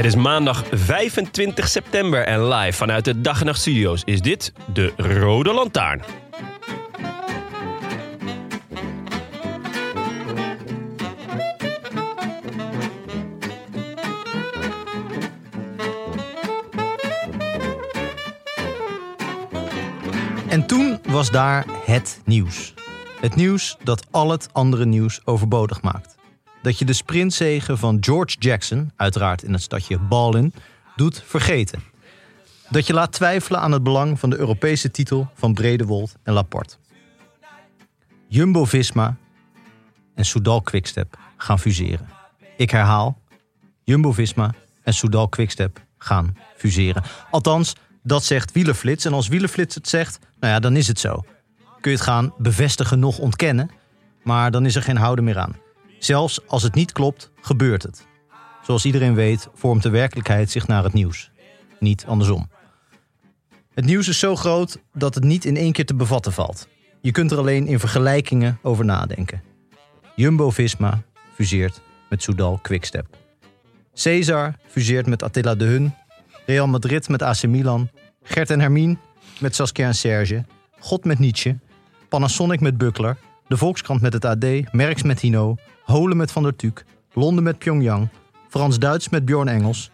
Het is maandag 25 september en live vanuit de Dag en Nacht Studio's is dit de Rode Lantaarn. En toen was daar het nieuws. Het nieuws dat al het andere nieuws overbodig maakt. Dat je de sprintzegen van George Jackson, uiteraard in het stadje Ballin, doet vergeten. Dat je laat twijfelen aan het belang van de Europese titel van Bredewold en Laporte. Jumbo-Visma en Soudal Quickstep gaan fuseren. Ik herhaal, Jumbo-Visma en Soudal Quickstep gaan fuseren. Althans, dat zegt Wielerflits. En als Wielerflits het zegt, nou ja, dan is het zo. Kun je het gaan bevestigen, nog ontkennen. Maar dan is er geen houden meer aan. Zelfs als het niet klopt, gebeurt het. Zoals iedereen weet, vormt de werkelijkheid zich naar het nieuws. Niet andersom. Het nieuws is zo groot dat het niet in één keer te bevatten valt. Je kunt er alleen in vergelijkingen over nadenken. Jumbo-Visma fuseert met Soudal Quickstep. Cesar fuseert met Attila de Hun. Real Madrid met AC Milan. Gert en Hermine met Saskia en Serge. God met Nietzsche. Panasonic met Buckler. De Volkskrant met het AD. Merks met Hino. Holen met Van der Tuuk. Londen met Pyongyang. Frans-Duits met Bjorn Engels.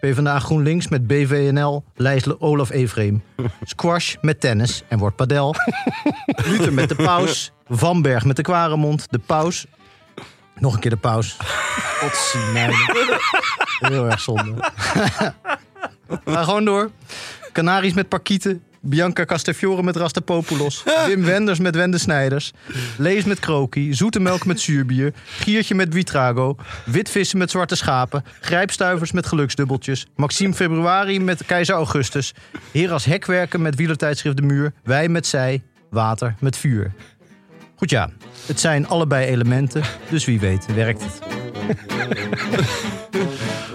PvdA GroenLinks met BVNL, Lijsle Olaf Efreem. Squash met tennis en wordt padel. Luther met de paus. Vanberg met de kwaremond. De paus. Nog een keer de paus. Godzijdank. Heel erg zonde. Ga gewoon door. Canaries met Parkieten. Bianca Castafiore met Rastapopoulos. Wim Wenders met Wende Snijders. Lees met Kroki. Zoete melk met zuurbier. Giertje met Witrago. Witvissen met zwarte schapen. Grijpstuivers met geluksdubbeltjes. Maxime Februari met Keizer Augustus. Heras Hekwerken met wielertijdschrift De Muur. Wij met zij. Water met vuur. Goed ja, het zijn allebei elementen. Dus wie weet werkt het.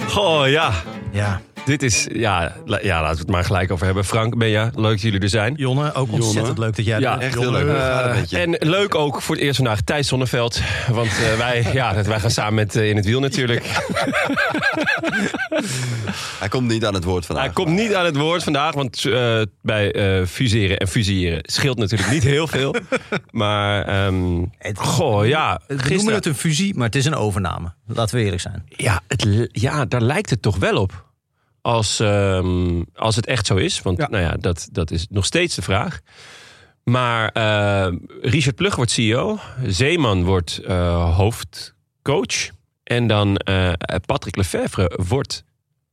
Goh, ja. Ja. Dit is, ja, la- ja, laten we het maar gelijk over hebben. Frank, Benja, leuk dat jullie er zijn. Jonne, ook ontzettend leuk dat jij Ja, er bent. echt heel leuk. Je? En leuk ook voor het eerst vandaag Thijs Zonneveld. Want eh, wij, ja, wij gaan samen met eh, In het Wiel natuurlijk. Hij komt niet aan het woord vandaag. Hij komt niet aan het woord vandaag, want eh, bij eh, fuseren en fusiëren scheelt natuurlijk niet heel veel. Maar, ehm, goh, ja. We noemen het een fusie, maar het is een overname. Laten we eerlijk zijn. ja, het, ja, daar lijkt het toch wel op. Als, ehm, als het echt zo is. Want Ja. nou ja, dat, dat is nog steeds de vraag. Maar eh, Richard Plug wordt CEO. Zeeman wordt eh, hoofdcoach. En dan eh, Patrick Lefevre wordt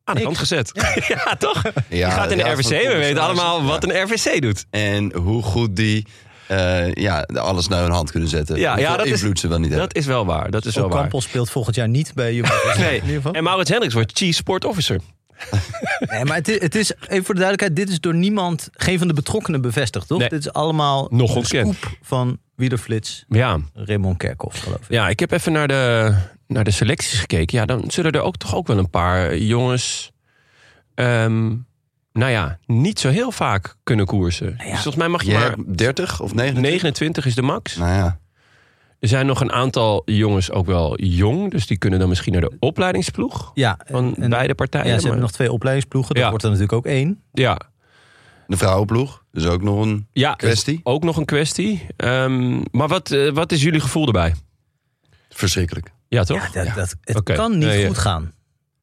aan de Ik. kant gezet. Ja, toch? Ja, Die gaat in de ja, RVC. We weten allemaal wat een RVC doet. En hoe goed die eh, ja, alles naar hun hand kunnen zetten. Ja, Hoeveel ja, dat is- invloed ze wel niet hebben. Dat is wel waar. Dat is wel waar. Ocampos speelt volgend jaar niet bij Jumbo. Nee. In ieder geval. En Maurits Hendricks wordt Chief Sport Officer. Nee, maar het is, het is, even voor de duidelijkheid, dit is door niemand, geen van de betrokkenen bevestigd, toch? Nee. Dit is allemaal Nog een ontkend. scoop van Wielerflits, Ja. Raymond Kerkhoff, geloof ik. ja, ik heb even naar de, naar de selecties gekeken. Ja, dan zullen er ook toch ook wel een paar jongens... ehm, nou ja, niet zo heel vaak kunnen koersen. Dus volgens mij mag je maar... hebt 30 of 29? 29 is de max. Nou ja. Er zijn nog een aantal jongens ook wel jong. Dus die kunnen dan misschien naar de opleidingsploeg Ja, van en- beide partijen. ja, ze maar- hebben nog twee opleidingsploegen. Dat Ja. wordt er natuurlijk ook één. Ja. De vrouwenploeg, dus ook nog een Ja, kwestie. is ook nog een kwestie. Ehm, maar wat, eh, wat is jullie gevoel erbij? Verschrikkelijk. Ja, toch? Ja, dat, dat, het kan niet Nee, ja. goed gaan.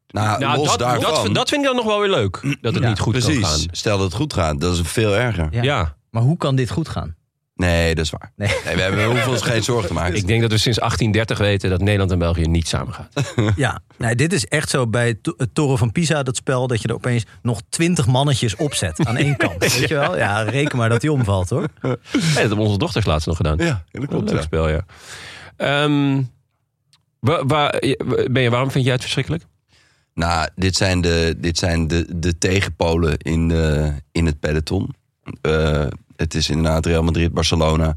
Nou, Nou, los dat, daarvan. dat, dat vind ik dan nog wel weer leuk. Dat het Ja, niet goed precies. kan gaan. Stel dat het goed gaat, dat is veel erger. Ja. Ja. Maar hoe kan dit goed gaan? Nee, dat is waar. Nee. Nee, we, hebben, we hoeven ons geen zorgen te maken. Ik denk dat we sinds 1830 weten dat Nederland en België niet samen gaat. Ja, nee, dit is echt zo bij het Toren van Pisa, dat spel, dat je er opeens nog twintig mannetjes opzet aan één kant. Weet je wel? Ja, reken maar dat die omvalt hoor. Hey, dat hebben onze dochters laatst nog gedaan. Ja, dat klopt. Spel, ja. Ehm, wa- wa- ben je, waarom vind jij het verschrikkelijk? Nou, dit zijn de, dit zijn de, de tegenpolen in, de, in het peloton. Eh, het is inderdaad Real Madrid, Barcelona.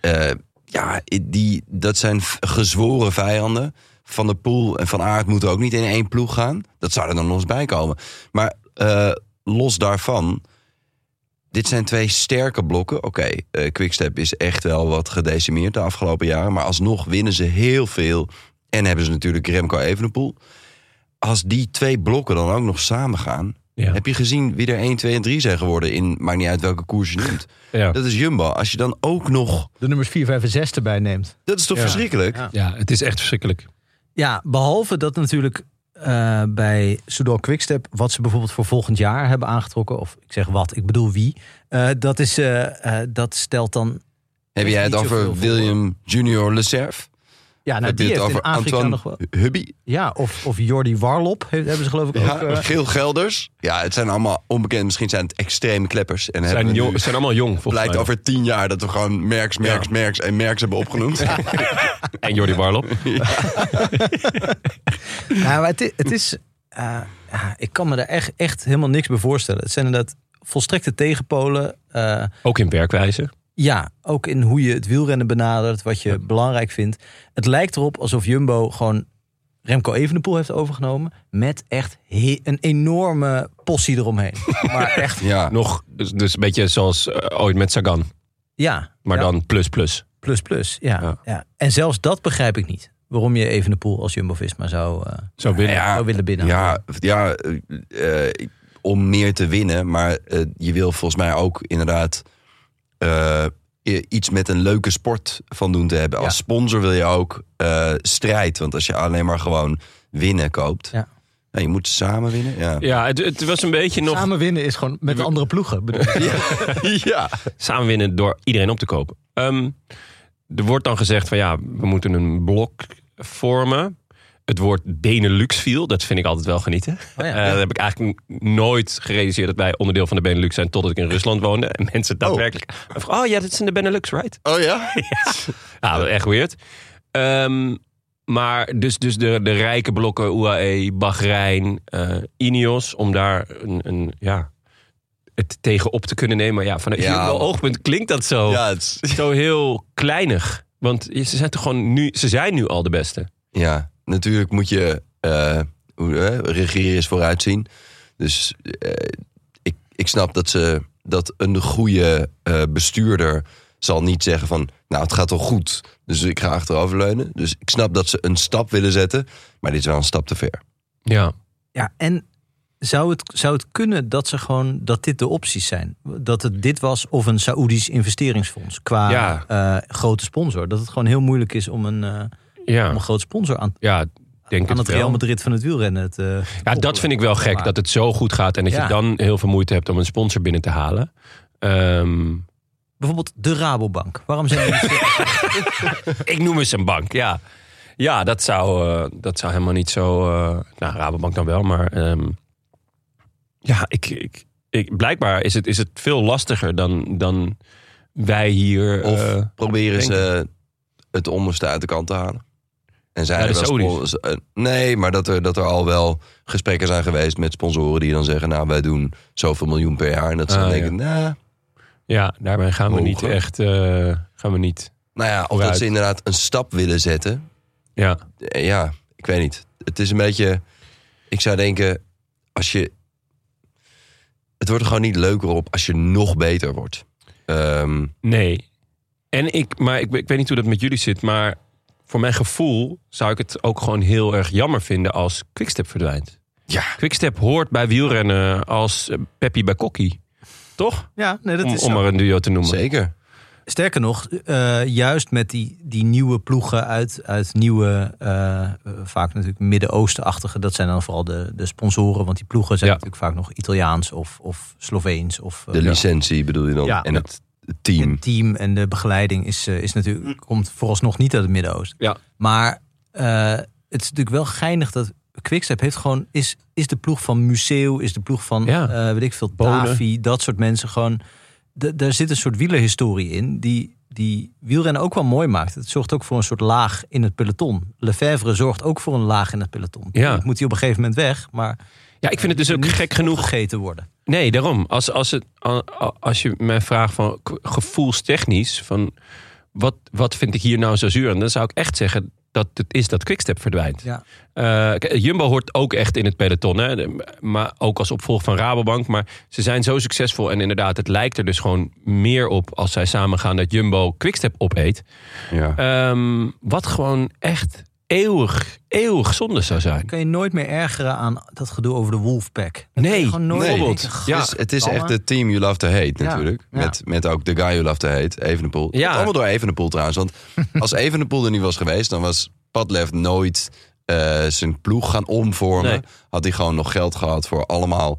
Eh, ja, die, dat zijn gezworen vijanden. Van der Poel en Van Aert moeten ook niet in één ploeg gaan. Dat zou er dan nog eens bij komen. Maar eh, los daarvan... Dit zijn twee sterke blokken. Oké, eh, Quickstep is echt wel wat gedecimeerd de afgelopen jaren. Maar alsnog winnen ze heel veel. En hebben ze natuurlijk Remco Evenepoel als die twee blokken dan ook nog samen gaan. Ja. Heb je gezien wie er 1, 2 en 3 zijn geworden in, maakt niet uit welke koers je noemt. Ja. Dat is Jumbo. Als je dan ook nog, De nummers 4, 5 en 6 erbij neemt. dat is toch Ja. verschrikkelijk? Ja. ja, het is echt verschrikkelijk. Ja, behalve dat natuurlijk eh, bij Soudal Quickstep, wat ze bijvoorbeeld voor volgend jaar hebben aangetrokken, of ik zeg wat, ik bedoel wie, eh, dat, is, eh, eh, dat stelt dan. Heb jij het over voor. William Junior Lecerf? Ja, nou, die heeft in over Afrika Antoine nog wel. Hubby? Ja, of, of Jordi Warlop he- hebben ze geloof ik ook. Ja, eh, Geel Gelders? Ja, het zijn allemaal onbekend. Misschien zijn het extreme kleppers. En zijn, jong, zijn allemaal jong, volgens blijkt mij. over tien jaar dat we gewoon Merks, Merks, Ja. Merks en Merks hebben opgenoemd. En Jordi Warlop. Nou, maar het, het is. eh, ja, ik kan me daar echt, echt helemaal niks bij voorstellen. Het zijn inderdaad volstrekte tegenpolen. eh, Ook in werkwijze. Ja, ook in hoe je het wielrennen benadert, wat je belangrijk vindt. Het lijkt erop alsof Jumbo gewoon Remco Evenepoel heeft overgenomen. Met echt een enorme possie eromheen. maar echt, ja. Nog, dus, dus een beetje zoals eh, ooit met Sagan. ja. Maar ja, dan plus plus. Plus plus, ja, Ja. ja. En zelfs dat begrijp ik niet. Waarom je Evenepoel als Jumbo-Visma zou, eh, Zo binnen. Ja, zou willen binnenhalen. Ja, ja eh, om meer te winnen. Maar je wil volgens mij ook inderdaad eh, iets met een leuke sport van doen te hebben. Ja. Als sponsor wil je ook eh, strijd. Want als je alleen maar gewoon winnen koopt. Ja. nou, je moet samen winnen. Ja. Ja, het, het was een beetje nog Samen winnen is gewoon met de andere ploegen. bedoel ik. ja. samen winnen door iedereen op te kopen. Ehm, er wordt dan gezegd van ja, we moeten een blok vormen. Het woord Benelux viel, dat vind ik altijd wel genieten. Oh ja. Eh, dat heb ik eigenlijk nooit gerealiseerd dat wij onderdeel van de Benelux zijn totdat ik in Rusland woonde. En mensen daadwerkelijk. Oh, ja, dat zijn de Benelux, right? Oh ja? Ja, dat is echt weird. Ehm, maar dus, dus de, de rijke blokken UAE, Bahrein, eh Ineos, om daar een, een, ja, het tegen op te kunnen nemen. Maar ja, vanuit Ja, oogpunt klinkt dat zo, Ja, is- zo heel kleinig. Want ze zijn toch gewoon nu, ze zijn nu al de beste. ja, natuurlijk moet je eh, hoe, eh, regeren is vooruitzien. Dus eh, ik, ik snap dat ze dat een goede eh, bestuurder zal niet zeggen van, nou het gaat toch goed, dus ik ga achteroverleunen. Dus ik snap dat ze een stap willen zetten, maar dit is wel een stap te ver. Ja. Ja, en zou het, zou het kunnen dat ze gewoon dat dit de opties zijn? Dat het dit was of een Saoedisch investeringsfonds qua Ja. eh, grote sponsor. Dat het gewoon heel moeilijk is om een, eh, om Ja, een groot sponsor aan, ja denk aan het het. Real Madrid van het wielrennen te Ja, dat vind ik wel gek, dat het zo goed gaat en dat Ja. je dan heel veel moeite hebt om een sponsor binnen te halen. Ehm, Bijvoorbeeld de Rabobank. Waarom zijn die Ik noem eens een bank, ja. Ja, dat zou, eh, dat zou helemaal niet zo... eh, nou, Rabobank dan wel, maar... ehm, ja, ik, ik, ik, blijkbaar is het, is het veel lastiger dan, dan wij hier... Of eh, proberen ze het onderste uit de kant te halen. En zijn Ja, eh, Nee, maar dat er, dat er al wel gesprekken zijn geweest met sponsoren die dan zeggen, nou wij doen zoveel miljoen per jaar. En dat ze dan Ah, denken, nou, ja, daarbij gaan we niet echt... eh, gaan we niet... nou ja, of dat ze inderdaad een stap willen zetten. Ja, Eh, Ja, ik weet niet. Het is een beetje, ik zou denken, als je, het wordt er gewoon niet leuker op als je nog beter wordt. Ehm, nee. En ik, maar ik, ik weet niet hoe dat met jullie zit, maar voor mijn gevoel zou ik het ook gewoon heel erg jammer vinden als Quickstep verdwijnt. ja, Quickstep hoort bij wielrennen als eh, Peppi bij Kokkie. toch? Ja, nee, dat Om, is om maar een duo te noemen. Zeker. Sterker nog, eh, juist met die, die nieuwe ploegen uit, uit nieuwe, eh, vaak natuurlijk Midden-Oosten-achtige, dat zijn dan vooral de, de sponsoren, want die ploegen zijn Ja. natuurlijk vaak nog Italiaans of, of Sloveens. Of, De licentie bedoel je dan. Ja. En het team. Het team en de begeleiding is, eh, is natuurlijk, komt vooralsnog niet uit het Midden-Oosten. Ja. Maar eh, het is natuurlijk wel geinig dat Quickstep heeft gewoon, is, is de ploeg van Museo, is de ploeg van, Ja. eh, weet ik veel. Tavi, dat soort mensen gewoon. Daar zit een soort wielerhistorie in die, die wielrennen ook wel mooi maakt. Het zorgt ook voor een soort laag in het peloton. Lefebvre zorgt ook voor een laag in het peloton. Ja. Ik moet hij op een gegeven moment weg, maar Ja, ik vind het dus ook niet gek genoeg. gegeten worden. Nee, daarom. Als, als, het, als je mij vraagt van gevoelstechnisch, van wat, wat vind ik hier nou zo zuur? En dan zou ik echt zeggen dat het is dat Quickstep verdwijnt. Ja. Eh, Jumbo hoort ook echt in het peloton, hè? Maar ook als opvolger van Rabobank. Maar ze zijn zo succesvol en inderdaad, het lijkt er dus gewoon meer op als zij samen gaan dat Jumbo Quickstep opeet. Ja. Ehm, wat gewoon echt eeuwig, eeuwig zonde zou zijn. Kan je nooit meer ergeren aan dat gedoe over de Wolfpack? Nee, Gewoon nooit Nee. denken, Ja. Het is, het is Gamma. echt het team You Love to Hate natuurlijk. ja. Met, met ook de guy You Love to Hate, Evenepoel. Ja. Ja. Allemaal door Evenepoel trouwens. Want als Evenepoel er niet was geweest... dan was Padlef nooit eh, zijn ploeg gaan omvormen. Nee. Had hij gewoon nog geld gehad voor allemaal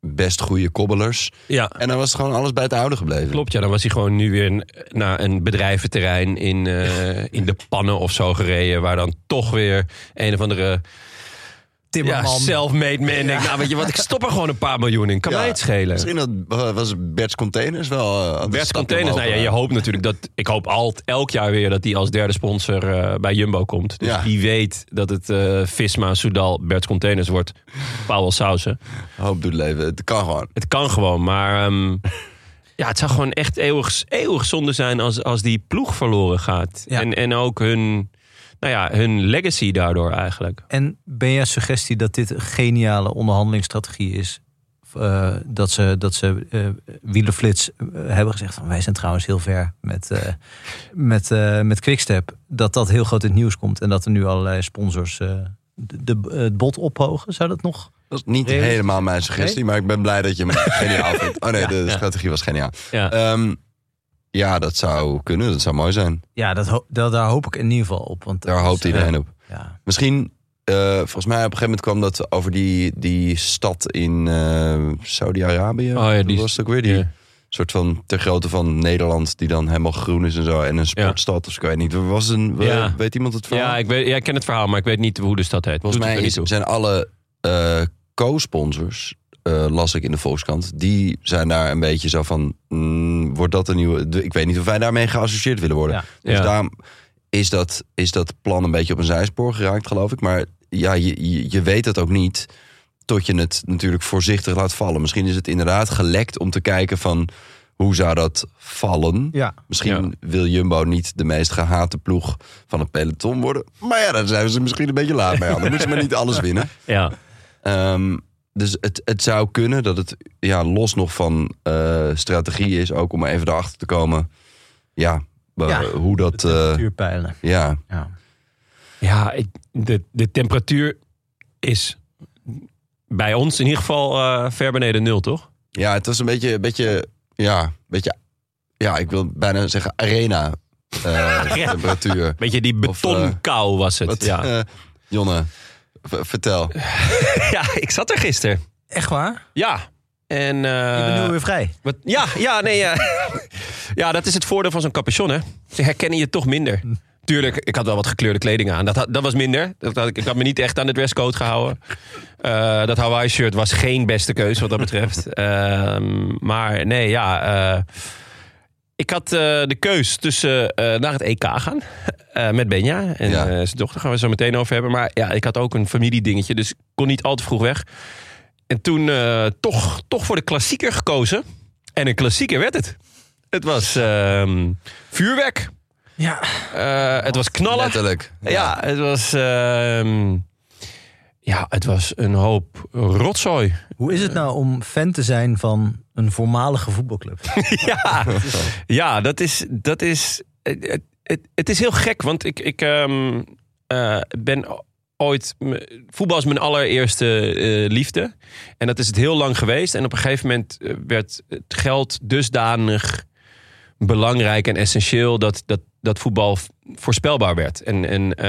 best goede kobbelers. Ja. En dan was het gewoon alles bij het oude gebleven. Klopt, ja. Dan was hij gewoon nu weer naar een bedrijventerrein in, eh, in de pannen of zo gereden. Waar dan toch weer een of andere ja, self-made man. Nou, weet je wat, ik stop er gewoon een paar miljoen in. Kan Ja, mij het schelen. Misschien dat, was Bert's Containers wel... uh, Bert's Containers, nou ja, je hoopt natuurlijk dat... Ik hoop altijd elk jaar weer dat hij als derde sponsor eh, bij Jumbo komt. Dus Ja. wie weet dat het eh Visma, Soudal, Bert's Containers wordt. Powell Sausen. Hoop doet leven. Het kan gewoon. Het kan gewoon, maar... ehm, ja, het zou gewoon echt eeuwig, eeuwig zonde zijn als, als die ploeg verloren gaat. Ja. En, en ook hun, nou ja, hun legacy daardoor eigenlijk. En ben jij suggestie dat dit een geniale onderhandelingsstrategie is? Eh, dat ze, dat ze eh wielerflits eh, hebben gezegd van wij zijn trouwens heel ver met, eh, met, eh, met Quickstep. Dat dat heel groot in het nieuws komt en dat er nu allerlei sponsors eh, de, de- het bod ophogen. Zou dat nog? Dat is niet helemaal mijn suggestie, maar ik ben blij dat je me geniaal vindt. Oh nee, de Ja. strategie was geniaal. Ja. Ehm, ja, dat zou kunnen. Dat zou mooi zijn. Ja, dat, ho- dat, daar hoop ik in ieder geval op. Want Daar hoopt eh, iedereen op. Ja. Misschien, eh, volgens mij op een gegeven moment kwam dat over die, die stad in eh, Saudi-Arabië. Oh ja, die- was het ook weer? Die soort van ter grootte van Nederland, die dan helemaal groen is en zo. En een sportstad, of ik weet niet. Was een, Ja. Weet iemand het verhaal? Ja, ik, weet, ja, ik ken het verhaal, maar ik weet niet hoe de stad heet. Volgens Doet mij is, zijn alle eh, co-sponsors, eh, las ik in de Volkskrant, die zijn daar een beetje zo van, mm, wordt dat een nieuwe... Ik weet niet of wij daarmee geassocieerd willen worden. Ja. Dus Ja. daarom is dat, is dat plan een beetje op een zijspoor geraakt, geloof ik. Maar ja, je, je, je weet het ook niet tot je het natuurlijk voorzichtig laat vallen. Misschien is het inderdaad gelekt om te kijken van... Hoe zou dat vallen? Ja. Misschien Ja. wil Jumbo niet de meest gehate ploeg van het peloton worden. Maar ja, daar zijn ze misschien een beetje laat mee aan. Dan moeten ze maar niet alles winnen. Ja. Ehm, dus het, het zou kunnen dat het ja, los nog van eh, strategie is, ook om even erachter te komen. Ja, eh, Ja, hoe dat. eh, Temperatuurpijlen. ja, Ja. Ja, ik- de, de temperatuur is bij ons in ieder geval eh, ver beneden nul, toch? ja, het was een beetje, een beetje, ja, een beetje, ja, ik wil bijna zeggen arena eh, Ja. temperatuur. Weet je, die Of, betonkou was het. Wat, ja. eh, Jonne, v- vertel. ja, ik zat er gisteren. Echt waar? Ja. En, eh, Je bent nu weer vrij. wat, ja, ja, nee. ja. ja, dat is het voordeel van zo'n capuchon, hè. Ze herkennen je toch minder. Tuurlijk, ik had wel wat gekleurde kleding aan. Dat, had- dat was minder. Dat had, ik ik had me niet echt aan de dresscode gehouden. Eh, dat Hawaii-shirt was geen beste keuze wat dat betreft. Ehm, maar nee, ja... ik had eh, de keus tussen eh, naar het EK gaan eh, met Benja en Ja. eh, zijn dochter. Gaan we zo meteen over hebben. Maar ja, ik had ook een familiedingetje, dus ik kon niet al te vroeg weg. En toen eh, toch, toch voor de klassieker gekozen. En een klassieker werd het. Het was ehm, vuurwerk. Ja. Eh, het was knallen. Letterlijk. Ja, het was. ehm, ja, het was een hoop rotzooi. Hoe is het nou om fan te zijn van een voormalige voetbalclub? ja, ja, dat is. Dat is het, het, het is heel gek, want ik, ik ehm, eh, ben ooit... Voetbal is mijn allereerste eh, liefde. En dat is het heel lang geweest. En op een gegeven moment eh, werd het geld dusdanig belangrijk en essentieel... dat, dat, dat voetbal voorspelbaar werd. En, en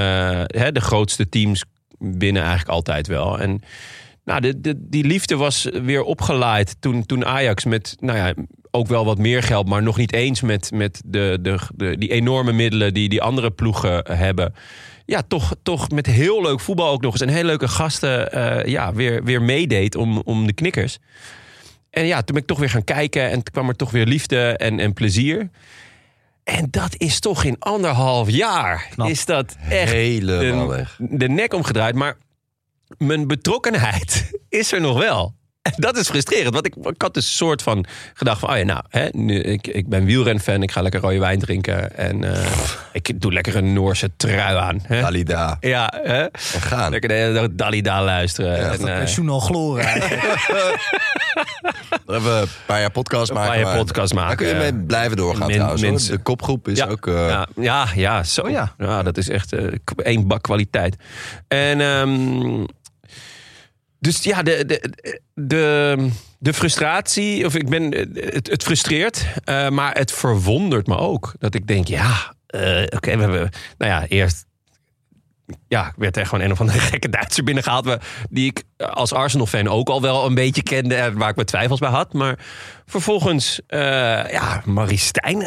hè, de grootste teams winnen eigenlijk altijd wel. En nou, de, de, die liefde was weer opgeleid toen, toen Ajax met... Nou ja, ook wel wat meer geld, maar nog niet eens met, met de, de, de, die enorme middelen die die andere ploegen hebben. Ja, toch, toch met heel leuk voetbal ook nog eens. En heel leuke gasten eh, ja, weer, weer meedeed om, om de knikkers. En ja, toen ben ik toch weer gaan kijken en kwam er toch weer liefde en, en plezier. En dat is toch in anderhalf jaar Knap. is dat echt Helemaal de, weg. de nek omgedraaid. Maar mijn betrokkenheid is er nog wel. En dat is frustrerend. Want ik, ik had dus een soort van gedacht van... oh ja, nou, hè, nu, ik, ik ben wielrenfan. Ik ga lekker rode wijn drinken. En eh, ik doe lekker een Noorse trui aan. Hè? Dalida. Ja, hè? En gaan. lekker de hele dag Dalida luisteren. Ja, en, dat eh, Pensioen al gloren eigenlijk. Dan hebben we een paar jaar podcast Een maken. paar jaar maar podcast Daar maken. kun je mee blijven doorgaan trouwens. De kopgroep is Ja. ook... eh, ja, ja, ja, zo. Oh ja. ja. dat is echt één bak kwaliteit. En ehm, dus ja, de, de, de, frustratie, of ik ben, het, het frustreert, eh, maar het verwondert me ook. Dat ik denk, ja, eh, oké, we hebben, nou ja, eerst ja, werd er gewoon een of andere gekke Duitser binnengehaald. Die ik als Arsenal-fan ook al wel een beetje kende. en Waar ik mijn twijfels bij had. Maar vervolgens, eh ja, Marie Stijn,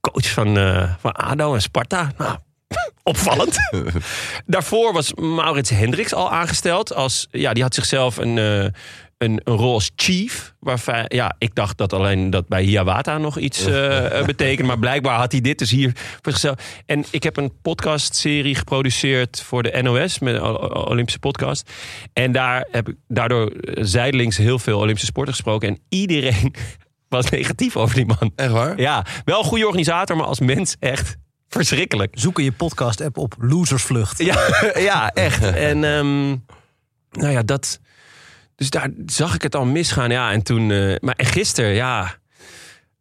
coach van, van ADO en Sparta. Nou, opvallend. Daarvoor was Maurits Hendricks al aangesteld. Als, ja, die had zichzelf een, eh, een, een rol als chief. Waarvan, ja, ik dacht dat alleen dat bij Hiawatha nog iets eh eh, betekende. Maar blijkbaar had hij dit dus hier voor zichzelf. En ik heb een podcastserie geproduceerd voor de NOS. Met een Olympische podcast. En daar heb ik daardoor zijdelings heel veel Olympische sporten gesproken. En iedereen was negatief over die man. Echt waar? Ja, wel een goede organisator, maar als mens echt verschrikkelijk. Zoek in je podcast-app op Losersvlucht. Ja, ja echt. En ehm, nou ja, dat. Dus daar zag ik het al misgaan. Ja, en toen. eh, maar en gisteren, ja.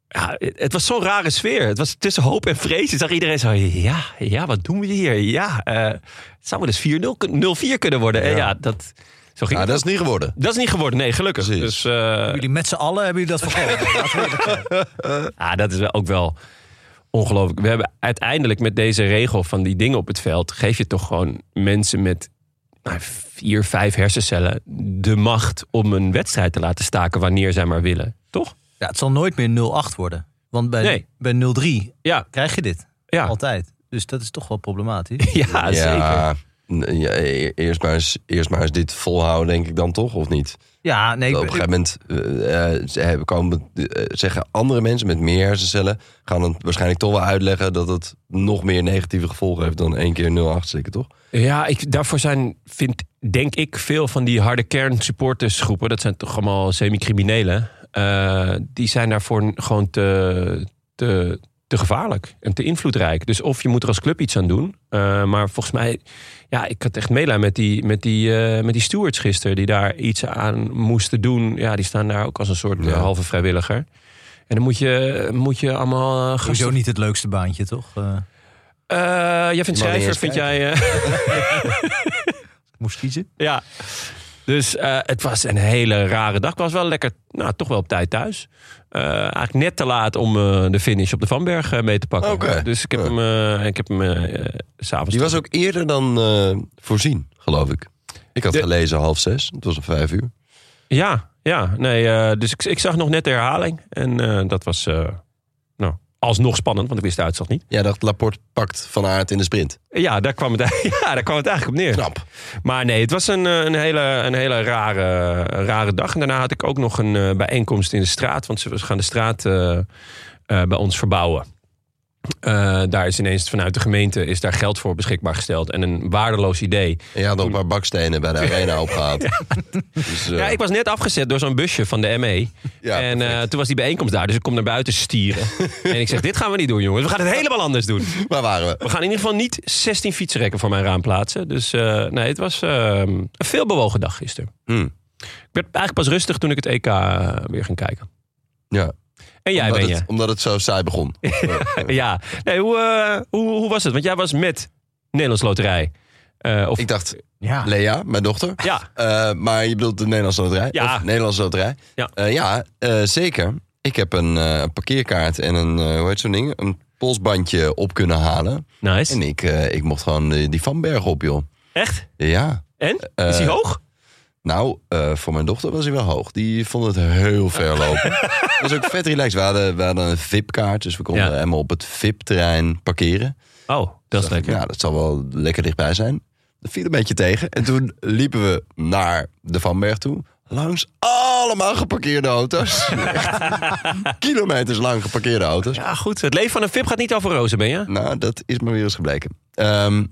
Ja, het was zo'n rare sfeer. Het was tussen hoop en vrees. Je zag iedereen zo, ja, ja, wat doen we hier? Ja, eh, het zou wel eens 4-0, kun- 0-4 kunnen worden. En Ja. ja, dat, zo ging Ja, dat is niet geworden. dat is niet geworden, nee, gelukkig. Precies. Dus eh, Jullie met z'n allen hebben jullie dat we eerlijk zijn. ah, dat is ook wel ongelooflijk. We hebben uiteindelijk met deze regel van die dingen op het veld... geef je toch gewoon mensen met nou, vier, vijf hersencellen... de macht om een wedstrijd te laten staken wanneer zij maar willen. Toch? Ja, het zal nooit meer 0-8 worden. Want bij, Nee. bij 0-3 Ja, krijg je dit. ja. Altijd. Dus dat is toch wel problematisch. ja zeker. Ja, e- eerst, maar eens, eerst maar eens dit volhouden, denk ik dan toch, of niet? Ja, nee. Op een gegeven moment eh, eh, ze hebben komen, eh, zeggen andere mensen met meer hersencellen... gaan dan waarschijnlijk toch wel uitleggen dat het nog meer negatieve gevolgen heeft... dan één keer 0,8 steken, toch? Ja, ik, daarvoor zijn, vind, denk ik, veel van die harde kern supportersgroepen... dat zijn toch allemaal semi-criminelen... eh, die zijn daarvoor gewoon te, te, te gevaarlijk en te invloedrijk. Dus of je moet er als club iets aan doen. eh, maar volgens mij, ja, ik had echt meelijn met die, met die, eh, met die stewards gisteren... die daar iets aan moesten doen. Ja, die staan daar ook als een soort Ja. eh, halve vrijwilliger. En dan moet je, moet je allemaal... eh, gasten- niet het leukste baantje, toch? Eh, Eh, jij vindt schrijver, vind kijken. jij... moest kiezen. Ja. Dus eh, het was een hele rare dag. Ik was wel lekker, nou, toch wel op tijd thuis. Eh, eigenlijk net te laat om eh, de finish op de Vanberg mee te pakken. Dus ik heb hem, ik heb hem s'avonds... Die was ook eerder dan voorzien, geloof ik. Ik had De- gelezen half zes, het was om vijf uur. Ja, ja. Nee, dus ik, ik zag nog net de herhaling. En dat was nou, alsnog spannend, want ik wist de uitslag niet. Jij dacht, Laporte pakt Van Aert in de sprint. Ja, daar kwam het, ja, daar kwam het eigenlijk op neer. Knap. Maar nee, het was een, eh, een hele, een hele rare, rare dag. En daarna had ik ook nog een eh, bijeenkomst in de straat. Want ze gaan de straat eh, bij ons verbouwen. Eh, daar is ineens vanuit de gemeente is daar geld voor beschikbaar gesteld. En een waardeloos idee. En je had nog een paar bakstenen bij de arena opgehaald. Dus, eh, Ja, ik was net afgezet door zo'n busje van de ME. Ja, en eh, toen was die bijeenkomst daar. Dus ik kom naar buiten stieren. en ik zeg, dit gaan we niet doen, jongens. We gaan het helemaal anders doen. waar waren we? We gaan in ieder geval niet 16 fietsrekken voor mijn raam plaatsen. Dus nee, het was eh, een veel bewogen dag gisteren. Hm. Ik werd eigenlijk pas rustig toen ik het EK weer ging kijken. Ja, En jij omdat, ben je? het, omdat het zo saai begon. Ja. Nee, hoe, eh, hoe, hoe was het? Want jij was met Nederlands Loterij Eh, of, Ik dacht, Ja. Lea, mijn dochter. ja, Eh, maar je bedoelt de Nederlandse loterij? Ja. Of Nederlandse loterij? Ja. Ja, zeker. Ik heb een parkeerkaart en een, hoe heet zo'n ding? Een polsbandje op kunnen halen. nice. En ik, ik mocht gewoon die, Van Berg op, joh. Echt? Ja. En? Is hij hoog? Nou, eh, voor mijn dochter was hij wel hoog. Die vond het heel ver lopen. dat was ook vet relaxed. We hadden, we hadden een VIP-kaart, dus we konden Ja. helemaal op het VIP-terrein parkeren. Oh, dat is ik, lekker. Ja, dat zal wel lekker dichtbij zijn. Dat viel een beetje tegen. En toen liepen we naar de Vanberg toe. Langs allemaal geparkeerde auto's. Kilometers lang geparkeerde auto's. Ja, goed. Het leven van een VIP gaat niet over rozen, ben je? Nou, dat is maar weer eens gebleken. Ehm,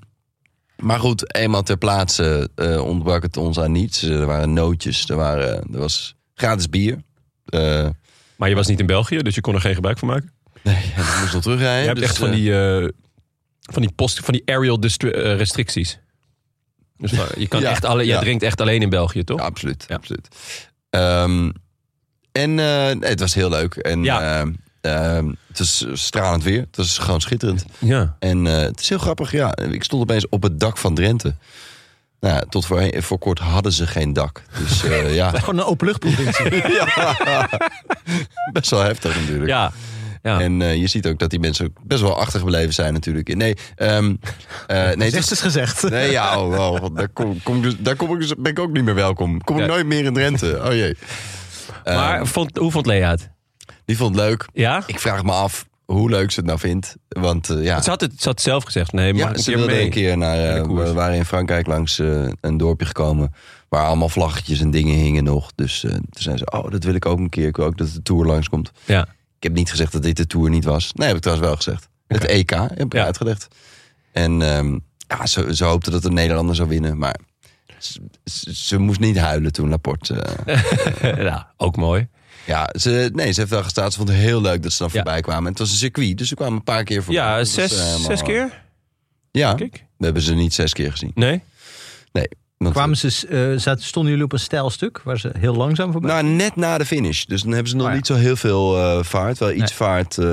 maar goed, eenmaal ter plaatse eh, ontbrak het ons aan niets. Er waren nootjes, er, waren, er was gratis bier. Eh, Maar je was niet in België, dus je kon er geen gebruik van maken. nee, ik moest nog terugrijden. je hebt dus, echt van eh, die, van die, post, van die aerial restricties. Dus je, kan Ja, echt alle, je ja. drinkt echt alleen in België, toch? Ja, absoluut. Absoluut. Ehm, en nee, het was heel leuk. En Ja. Ehm, het is stralend weer. Het was gewoon schitterend. Ja. En eh, het is heel grappig. Ja, ik stond opeens op het dak van Drenthe. Nou, ja, tot voor, voor kort hadden ze geen dak. Dus eh, ja. Gewoon een openluchtprovincie. ja, best wel heftig natuurlijk. Ja. ja. En eh, je ziet ook dat die mensen best wel achtergebleven zijn natuurlijk. Nee, ehm, eh, nee, het is, is gezegd. nee ja, oh, oh, daar, kom, kom dus, daar kom ik dus, ben ik ook niet meer welkom. Kom ik nooit meer in Drenthe. Oh jee. maar Ehm, vond, hoe vond Lea het? Die vond het leuk. Ja? Ik vraag me af hoe leuk ze het nou vindt. Want eh, ja, Ze had, het, ze had zelf gezegd, nee, maar ja een ze keer mee. een keer naar... koers. we waren in Frankrijk langs eh, een dorpje gekomen... waar allemaal vlaggetjes en dingen hingen nog. Dus toen zei ze, oh, dat wil ik ook een keer. Ik wil ook dat de Tour langskomt. Ja. Ik heb niet gezegd dat dit de Tour niet was. Nee, heb ik trouwens wel gezegd. Het EK heb ik Ja. uitgelegd. En ehm, ja, ze, ze hoopte dat de Nederlander zou winnen. Maar ze, ze- moest niet huilen toen Laporte... ja, ook mooi. Ja, ze, nee, ze heeft wel gestaan. Ze vond het heel leuk dat ze dan Ja. voorbij kwamen. En het was een circuit, dus ze kwamen een paar keer voorbij. Ja, Dat was, zes, eh, helemaal- zes keer, Ja, kijk. we hebben ze niet zes keer gezien. Nee? Want- Kwamen ze, eh, zaten- stonden jullie op een stijl stuk waar ze heel langzaam voorbij? Nou, net na de finish. Dus dan hebben ze nog Oh ja. niet zo heel veel eh, vaart. Wel iets Nee. vaart. eh,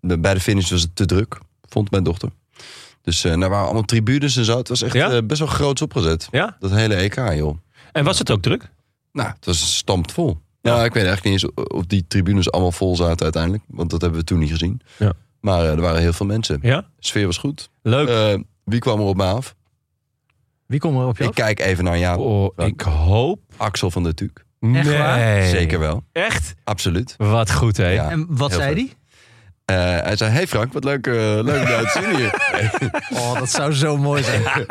de- bij de finish was het te druk, vond mijn dochter. Dus eh daar waren allemaal tribunes en zo. Het was echt Ja? eh, best wel groots opgezet. Ja? Dat hele EK, joh. En was het ook druk? Nou, het was stampvol. Ja, ik weet eigenlijk niet eens of die tribunes allemaal vol zaten uiteindelijk. Want dat hebben we toen niet gezien. Ja. Maar eh, er waren heel veel mensen. Ja? De sfeer was goed. Leuk. Eh, wie kwam er op me af? Wie komt er op je Ik af? kijk even naar jou. oh, ik hoop... Axel van der Tuuk. Echt waar? Nee. Zeker wel. Echt? Absoluut. Wat goed, hè? Ja. En wat zei die? Eh, hij zei, hey Frank, wat leuk, eh, leuk om jou te zien hier. Oh, dat zou zo mooi zijn.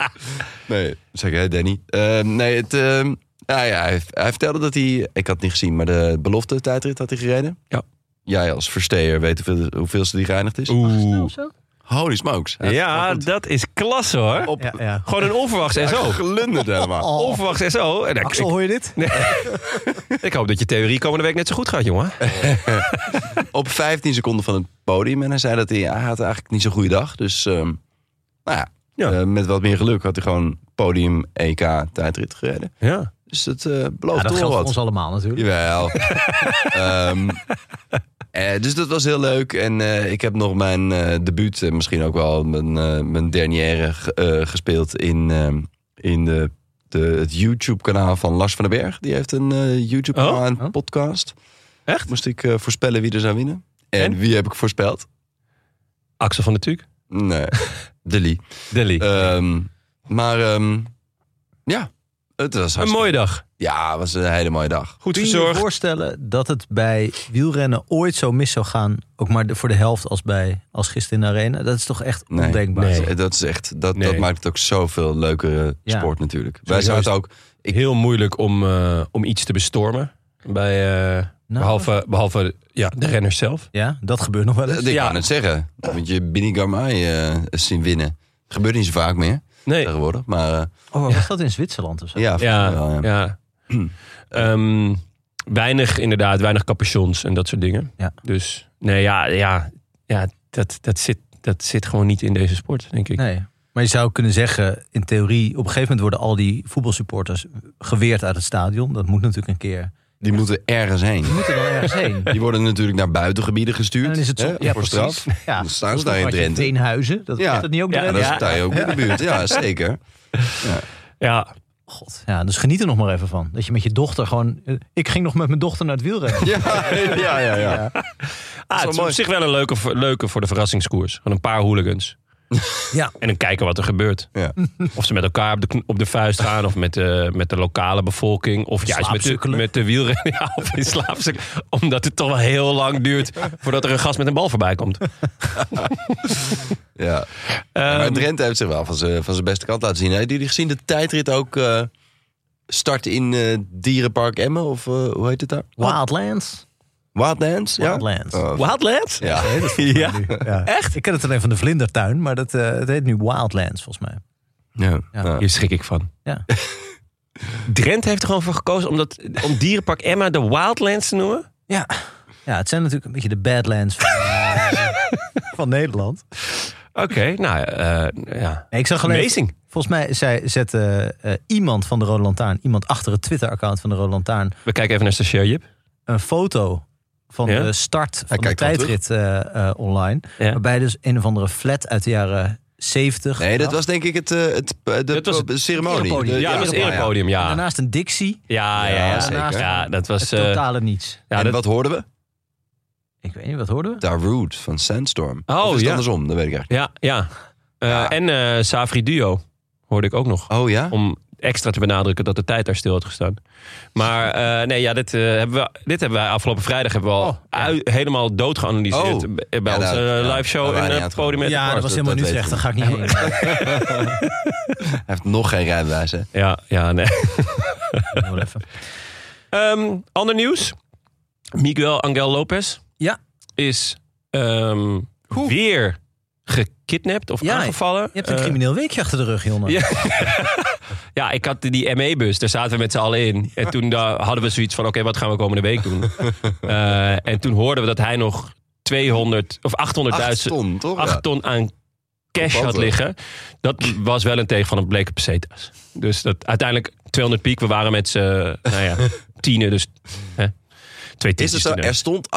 nee. Zeg ik, hey Danny. Nee, het, eh, ja, ja, hij, hij vertelde dat hij, ik had het niet gezien, maar de belofte tijdrit had hij gereden. Ja. Jij als versteer weet hoeveel, hoeveelste die geëindigd is. Oeh. Zo? Holy smokes. Hij Ja, dat is klasse, hoor. op Ja, ja. Gewoon een onverwachts SO. glundert helemaal. Oh. Onverwachts SO. En ik, Axel, hoor je dit? ik hoop dat je theorie komende week net zo goed gaat, jongen. Op 15 seconden van het podium. En hij zei dat hij, hij had eigenlijk niet zo'n goede dag. Dus ehm, nou ja, Ja. eh, met wat meer geluk had hij gewoon podium EK tijdrit gereden. Ja. Dus dat eh Ja, belooft dat geldt wel voor wat. ons allemaal natuurlijk. Jawel. Ehm, eh, dus dat was heel leuk. En eh, ik heb nog mijn eh debuut, en misschien ook wel mijn, eh, mijn dernière ge- eh, gespeeld in, ehm, in de, de, het YouTube-kanaal van Lars van den Berg. Die heeft een eh, YouTube-kanaal Oh? en Oh. podcast. Echt? Moest ik voorspellen wie er zou winnen. En, En? wie heb ik voorspeld? Axel van der Tuuk. Nee, Dilly. Delhi. Ehm, maar ehm, ja, het was een mooie dag. Ja, het was een hele mooie dag. Goed Kun je je verzorgd. voorstellen dat het bij wielrennen ooit zo mis zou gaan, ook maar de- voor de helft als, bij, als gisteren in de arena? Dat is toch echt Nee, ondenkbaar. nee. Dat is echt, dat, Nee. dat maakt het ook zoveel leukere Ja. sport natuurlijk. Wij Sowieso zaten is- ook, ik- Heel moeilijk om, eh, om iets te bestormen. Bij, eh, Nou, behalve behalve ja, de renners zelf. Ja, dat gebeurt nog wel eens. ik Ja. kan het zeggen. Want je Bini Garmai eh zien winnen. Gebeurt niet zo vaak meer Nee. tegenwoordig. Maar eh, Oh, was dat in Zwitserland of zo? ja, Ja, wel, ja. ja. Ehm, weinig inderdaad, weinig capuchons en dat soort dingen. Ja. Dus nee, ja, ja, ja dat, dat, zit, dat zit gewoon niet in deze sport, denk ik. Nee. Maar je zou kunnen zeggen, in theorie, op een gegeven moment worden al die voetbalsupporters geweerd uit het stadion. Dat moet natuurlijk een keer Die moeten ergens heen. Die moeten dan ergens heen. Die worden natuurlijk naar buitengebieden En gestuurd. dan is het zo, hè, ja, voor precies. straf. Ja, Dan staan ze daar in Drenthe. Veenhuizen, dat Ja. is dat niet ook Ja? Ja, dat is daar ook in de buurt. Ja, zeker. Ja, God, ja, dus geniet er nog maar even van. Dat je met je dochter gewoon... eh, Ik ging nog met mijn dochter naar het wielrennen. Ja, ja, ja. ja. Ah, het is mooi. op zich wel een leuke, leuke voor de verrassingskoers. Gewoon een paar hooligans. Ja. En dan kijken wat er gebeurt. Ja. Of ze met elkaar op de, op de vuist gaan. Of met de, met de lokale bevolking. Of juist met de, met de wielrennen. Ja, of in. Omdat het toch wel heel lang duurt voordat er een gast met een bal voorbij komt. ja. Ehm, maar Drenthe heeft zich wel van zijn van zijn beste kant laten zien. Hebben jullie gezien de tijdrit ook eh start in eh, Dierenpark Emmen? Of eh, hoe heet het daar? Wildlands. Wildlands? Ja? Wildlands. Oh, Wildlands? ja. Ja. Ja. Echt? Ik ken het alleen van de vlindertuin, maar dat, eh, het heet nu Wildlands volgens mij. Ja. Ja. Hier schrik ik van. Ja. Drenthe heeft er gewoon voor gekozen om, dat, om Dierenpark Emma de Wildlands te noemen. Ja. ja, het zijn natuurlijk een beetje de Badlands van, eh, van Nederland. Oké, nou eh, ja. Nee, ik zag alleen, Amazing. volgens mij zei, zette eh, iemand van de Rode Lantaarn, iemand achter het Twitter-account van de Rode Lantaarn, We kijken even naar stagiair Jip. een foto van Ja? de start van de tijdrit eh, eh, online. Ja. Waarbij dus een of andere flat uit de jaren 70. Nee, dat was denk ik het, eh, het, de Dat was de ceremonie. De- Ja, dat was het erepodium, En ja. Daarnaast een Dixie. Ja, ja, Ja, zeker. Ja, dat was... Het eh, totale niets. ja, en dat- wat hoorden we? Ik weet niet, wat hoorden we? Darude van Sandstorm. Oh, of is het ja. andersom? Dat weet ik eigenlijk ja, ja. Eh, Ja. En eh Savri Duo hoorde ik ook nog. Oh ja? Om extra te benadrukken dat de tijd daar stil had gestaan. Maar eh, nee, ja, dit, eh, hebben we, dit hebben wij afgelopen vrijdag hebben we al Oh, ja. helemaal dood geanalyseerd. Oh. bij Ja, onze ja, live show waren in niet het podium. Ja, dat was dat- helemaal dat Utrecht. weet Daar ga ik niet heen. Hij heeft nog geen rijbewijs, hè? Ja, ja, nee. Even. Ehm, ander nieuws. Miguel Angel Lopez Ja. is ehm, weer gekidnapt of Ja, aangevallen. Je hebt een Eh, crimineel weekje achter de rug, Jonne. Ja. Ja, ik had die ME-bus, daar zaten we met z'n allen in. En toen daar hadden we zoiets van, oké, wat gaan we komende week doen? Eh, en toen hoorden we dat hij nog 200 of 800.000 Acht ton, toch? 8 Ja. ton aan cash had liggen. Dat was wel een tegen van een bleke pesetas. Dus dat, uiteindelijk 200 piek. We waren met z'n, nou ja, tienen. Dus hè, twee Is het zo? Er stond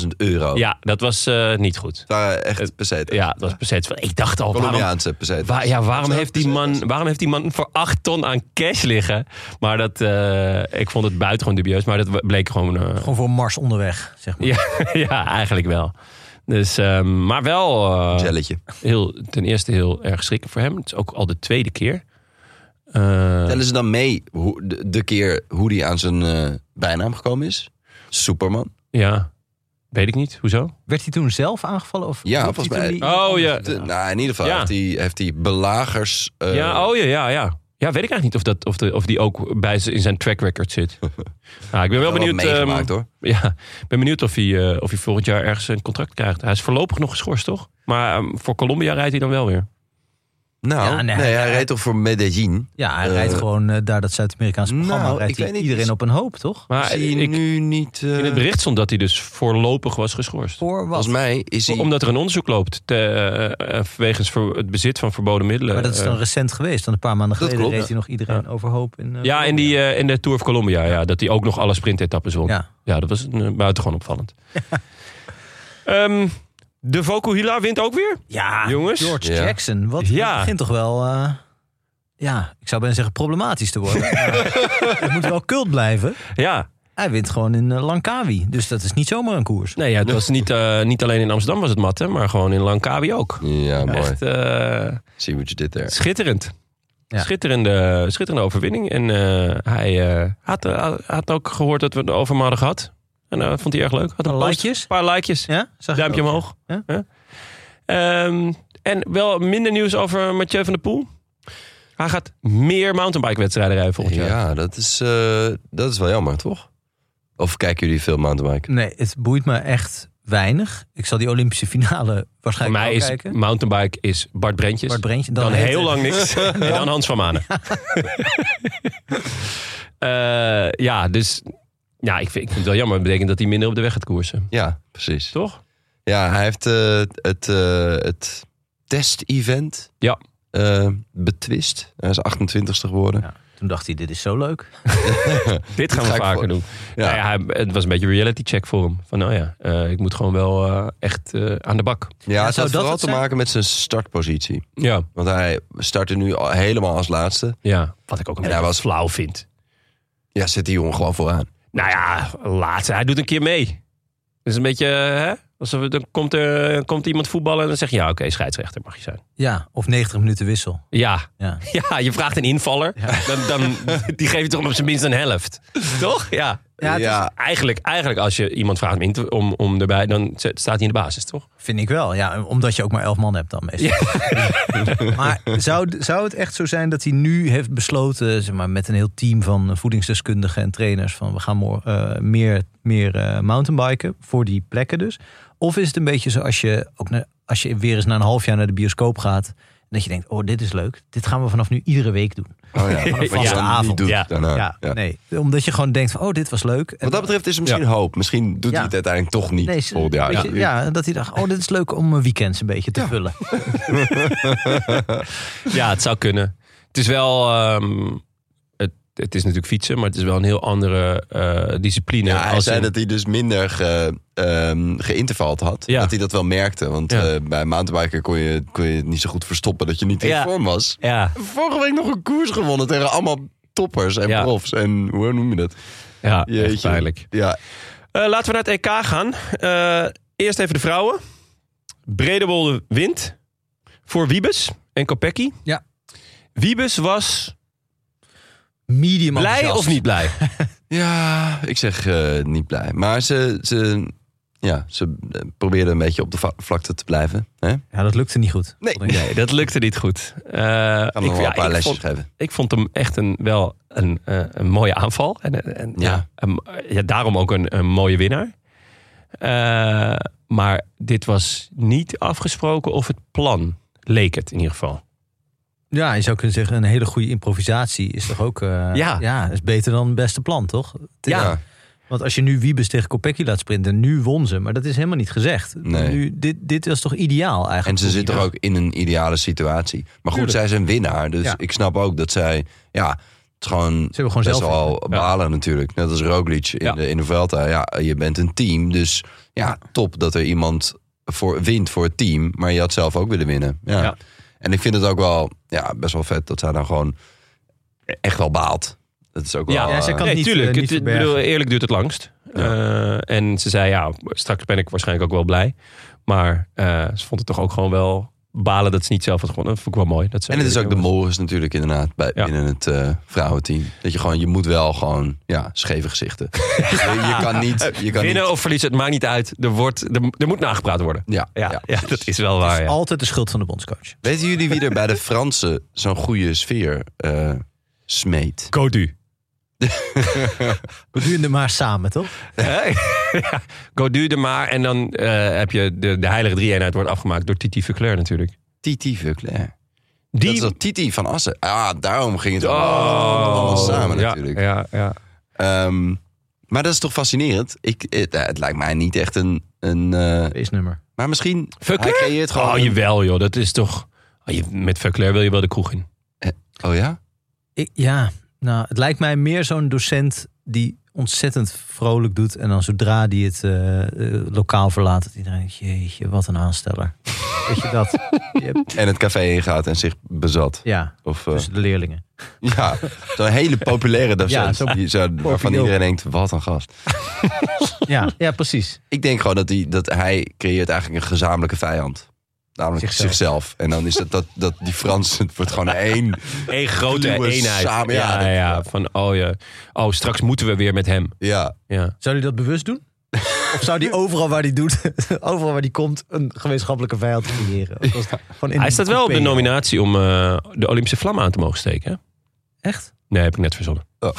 800.000 euro. Ja, dat was eh, niet goed. Waren echt pesetas. Ja, dat was pesetas. Ik dacht al, waarom, Colombiaanse pesetas. Waar, ja, waarom, heeft die man, waarom heeft die man voor 8 ton aan cash liggen? Maar dat, eh, ik vond het buitengewoon dubieus. Maar dat bleek gewoon... eh, Gewoon voor Mars onderweg, zeg maar. ja, ja, eigenlijk wel. Dus, ehm, maar wel eh, Jelletje. heel, ten eerste heel erg schrikken voor hem. Het is ook al de tweede keer. Eh, Tellen ze dan mee hoe, de, de keer hoe die aan zijn eh, bijnaam gekomen is? Superman. ja, weet ik niet. Hoezo? Werd hij toen zelf aangevallen? Of Ja, volgens mij- die- Oh ja. De- nou, in ieder geval Ja. heeft, hij, heeft hij belagers... eh, ja, oh ja, ja, ja. Ja, weet ik eigenlijk niet of, dat, of, de, of die ook bij in zijn track record zit. Nou, ik ben wel wel benieuwd. meegemaakt, ehm, hoor. Ja, ben benieuwd of hij, eh, of hij volgend jaar ergens een contract krijgt. Hij is voorlopig nog geschorst, toch? Maar ehm, voor Colombia rijdt hij dan wel weer. Nou, Ja, nee, nee, hij hij- reed toch voor Medellin? Ja, hij Eh, rijdt gewoon eh, daar dat Zuid-Amerikaanse nou, programma. ik rijdt hij weet niet. iedereen op een hoop, toch? Maar Zie je ik, nu niet... eh, in het bericht stond dat hij dus voorlopig was geschorst. Voor wat? volgens mij is hij... Omdat er een onderzoek loopt te, eh, eh, wegens ver- het bezit van verboden middelen. maar dat is dan Eh, recent geweest. Want een paar maanden geleden klopt, reed hij nog iedereen overhoop. In, eh, ja, in, die, eh, in de Tour of Colombia, ja, dat hij ook nog alle sprintetappes won. Ja, Ja. dat was een, eh, buitengewoon opvallend. Ehm, de Vokuhila wint ook weer. ja, Jongens. George Ja. Jackson. Wat Ja. dat begint toch wel... eh, ja, ik zou bijna zeggen problematisch te worden. Het moet wel cult blijven. Ja, Hij wint gewoon in eh, Langkawi. Dus dat is niet zomaar een koers. nee, ja, het was niet, eh, niet alleen in Amsterdam was het mat, hè, maar gewoon in Langkawi ook. Ja, mooi. Echt eh, See what you did there. schitterend. Ja. Schitterende, schitterende overwinning. En eh, hij eh, had, had ook gehoord dat we het over hem hadden gehad. En dat vond hij erg leuk. Had een post- likejes? Een paar likejes. Ja? Zag Duimpje omhoog. Ja? Ja. Ehm, en wel minder nieuws over Mathieu van der Poel. Hij gaat meer mountainbike-wedstrijden rijden volgend jaar. Ja, dat is, eh, dat is wel jammer, toch? Of kijken jullie veel mountainbike? Nee, het boeit me echt weinig. Ik zal die Olympische finale Voor waarschijnlijk mij wel is kijken. mountainbike is Bart Brentjes. Bart Breentje. dan, heel het- lang niks. en dan Hans van Manen. Eh, ja, dus ja, ik vind, ik vind het wel jammer. Dat betekent dat hij minder op de weg gaat koersen. Ja, precies. Toch? Ja, hij heeft eh, het, eh, het test-event Ja. eh, betwist. Hij is 28ste geworden. Ja. Toen dacht hij, dit is zo leuk. Dit gaan we ga ik vaker voor- doen. Ja. Nou ja, het was een beetje een reality check voor hem. Van nou ja, eh, ik moet gewoon wel eh, echt eh, aan de bak. Ja, het zou had dat vooral het te zijn? maken met zijn startpositie. Ja, Want hij startte nu al helemaal als laatste. ja. Wat ik ook een En beetje hij was- flauw vind. Ja, zit die jongen gewoon vooraan. Nou ja, laatste. Hij doet een keer mee. Dus een beetje, eh, hè? Alsof dan komt, er, komt iemand voetballen en dan zeg je... ja, oké, scheidsrechter mag je zijn. Ja, of 90 minuten wissel. Ja, Ja. ja je vraagt een invaller. Dan, dan, die geef je toch op zijn minst een helft. Toch? Ja. Ja, het is- ja, Eigenlijk, eigenlijk als je iemand vraagt om, om, erbij... dan staat hij in de basis, toch? Vind ik wel, ja. Omdat je ook maar elf man hebt dan meestal. maar zou, zou het echt zo zijn dat hij nu heeft besloten... Zeg maar, met een heel team van voedingsdeskundigen en trainers... van we gaan eh, meer, meer eh, mountainbiken voor die plekken dus? Of is het een beetje zo als je, ook naar, als je weer eens na een half jaar naar de bioscoop gaat... en dat je denkt, oh dit is leuk. Dit gaan we vanaf nu iedere week doen. oh ja. Vaste avond. Ja. daarna. ja, Ja. nee. Omdat je gewoon denkt van, oh dit was leuk. En Wat dat betreft is er misschien hoop. Misschien doet Ja. hij het uiteindelijk toch niet Nee, volgend jaar. ja, dat hij dacht, oh, dit is leuk om mijn weekends een beetje te vullen. Ja, het zou kunnen. Het is wel... ehm, het, is natuurlijk fietsen, maar het is wel een heel andere eh, discipline. Ja, hij als zei in- dat hij dus minder ge, ehm, geïntervald had. Ja. Dat hij dat wel merkte. Want Ja. eh, bij mountainbiker kon je, kon je het niet zo goed verstoppen dat je niet in Ja. vorm was. Ja, Vorige week nog een koers gewonnen tegen allemaal toppers en Ja. profs. En hoe noem je dat? ja echt Jeetje. pijnlijk. Ja, Eh, laten we naar het EK gaan. Eh, eerst even de vrouwen. Bredewolde wint voor Wiebes en Kopecky. Ja. Wiebes was Medium blij enthousiast. of niet blij? ja ik zeg eh, niet blij. Maar ze, ze, ja, ze eh, probeerde een beetje op de vlakte te blijven. Hè? Ja, dat lukte niet goed. Nee. Dat lukte niet goed. Eh, ik, nog ja, een paar lesjes vond, geven. ik vond hem echt een, wel een, eh, een mooie aanval. En, en, ja. Ja. een- ja, daarom ook een, een mooie winnaar. Eh, maar dit was niet afgesproken of het plan. Leek het in ieder geval. Ja, je zou kunnen zeggen, een hele goede improvisatie is toch ook... eh, Ja. ja, is beter dan het beste plan, toch? Ja. Want als je nu Wiebes tegen Kopecky laat sprinten, nu won ze. Maar dat is helemaal niet gezegd. Nee. Nu, dit, dit was toch ideaal eigenlijk? En ze zit Wiebes? ook in een ideale situatie. Maar goed, Tuurlijk. zij is een winnaar. Dus Ja. ik snap ook dat zij... Ja, het is gewoon, Ze hebben gewoon best zelf... wel balen natuurlijk. Net als Roglic in, de, in de Vuelta. Ja, je bent een team. Dus ja, top dat er iemand voor, wint voor het team. Maar je had zelf ook willen winnen. Ja. En ik vind het ook wel ja, best wel vet dat zij dan gewoon echt wel baalt. Dat is ook wel... Ja, Ja, zij eh, kan nee, niet, tuurlijk. eh, niet het, ik verbergen. bedoel, eerlijk duurt het langst. Eh, en ze zei, ja, straks ben ik waarschijnlijk ook wel blij. Maar eh, ze vond het toch ook gewoon wel balen dat ze niet zelf had gewonnen. Dat vond ik wel mooi. Dat ze En het is ook de molens natuurlijk inderdaad bij, Ja. binnen het eh, vrouwenteam. Dat je gewoon, je moet wel gewoon, ja, scheve gezichten. je, je kan niet, je kan Winnen niet. of verliezen, het maakt niet uit. Er, wordt, er, er moet nagepraat worden. Ja, Ja, ja. ja, dat is wel waar. Ja. Altijd de schuld van de bondscoach. Weten jullie wie er bij de Fransen zo'n goede sfeer eh, smeet? Godu. We doen het maar samen, toch? ja, de maar. En dan eh, heb je de, de heilige drie-eenheid wordt afgemaakt door Titi Verclair natuurlijk. Titi Verclair. Die... Dat is dat Titi van Assen. Ah, daarom ging het Oh, allemaal samen ja, natuurlijk. Ja, ja. Ehm, maar dat is toch fascinerend? Ik, het, eh, het lijkt mij niet echt een... een eh, Feestnummer. maar misschien... Verclair? Hij creëert gewoon... Oh, jawel joh. Dat is toch... Oh, je, met Verclair wil je wel de kroeg in. oh ja? Ik, ja, nou, het lijkt mij meer zo'n docent die ontzettend vrolijk doet. En dan zodra die het eh, eh, lokaal verlaat, dat iedereen denkt, jeetje, wat een aansteller. Weet je dat? En het café ingaat en zich bezat. ja, Of, eh, tussen de leerlingen. Ja, zo'n hele populaire docent. Ja, zo'n die, zo, waarvan iedereen denkt, wat een gast. Ja, ja precies. Ik denk gewoon dat hij, dat hij creëert eigenlijk een gezamenlijke vijand. Namelijk Zichzelf. zichzelf. En dan is het dat, dat die Fransen, het wordt gewoon één. Eén grote eenheid. samen, ja, ja, dat- ja, ja. Van, oh ja. Oh, straks moeten we weer met hem. Ja, Ja. Zou hij dat bewust doen? Of zou hij overal waar hij doet, overal waar hij komt, een gemeenschappelijke vijand creëren? In Hij staat wel op de nominatie om eh, de Olympische vlam aan te mogen steken. hè? Echt? Nee, heb ik net verzonnen. Oh.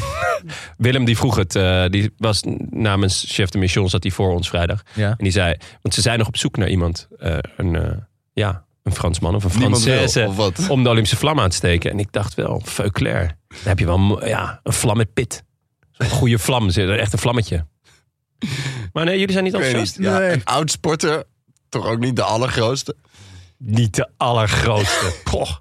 Willem die vroeg het. eh, die was namens chef de mission, zat hij voor ons vrijdag. Ja. En die zei, want ze zijn nog op zoek naar iemand. eh, een, eh, ja, een Fransman of een Française. Om de Olympische vlam aan te steken. En ik dacht wel, Veuclair. Dan heb je wel ja, een vlam met pit. Een goede vlam, zit er echt een vlammetje. Maar nee, jullie zijn niet enthousiast. Ja, Nee. Een oud sporter, toch ook niet de allergrootste. Niet de allergrootste.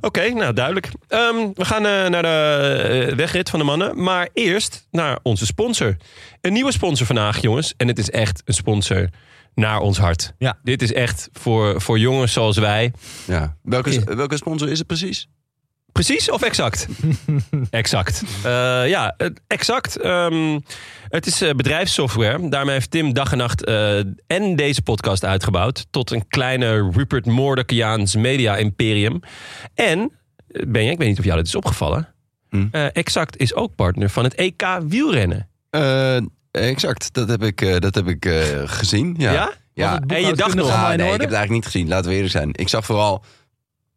Oké, nou duidelijk. Ehm, we gaan eh, naar de eh, wegrit van de mannen. Maar eerst naar onze sponsor. Een nieuwe sponsor vandaag, jongens. En het is echt een sponsor naar ons hart. Ja. Dit is echt voor, voor jongens zoals wij. Ja. Welke, welke sponsor is het precies? Precies of exact? exact. Eh, ja, exact. Ehm, het is eh, bedrijfssoftware. Daarmee heeft Tim dag en nacht eh, en deze podcast uitgebouwd. Tot een kleine Rupert Murdochiaans media imperium. En, eh, Benja, ik weet niet of jou dit is opgevallen. Hm. Eh, exact is ook partner van het EK wielrennen. Exact, dat heb ik, eh, dat heb ik eh, gezien. Ja. Ja? En je dacht nog, Ja, allemaal in nee, ik heb het eigenlijk niet gezien. Laten we eerlijk zijn. Ik zag vooral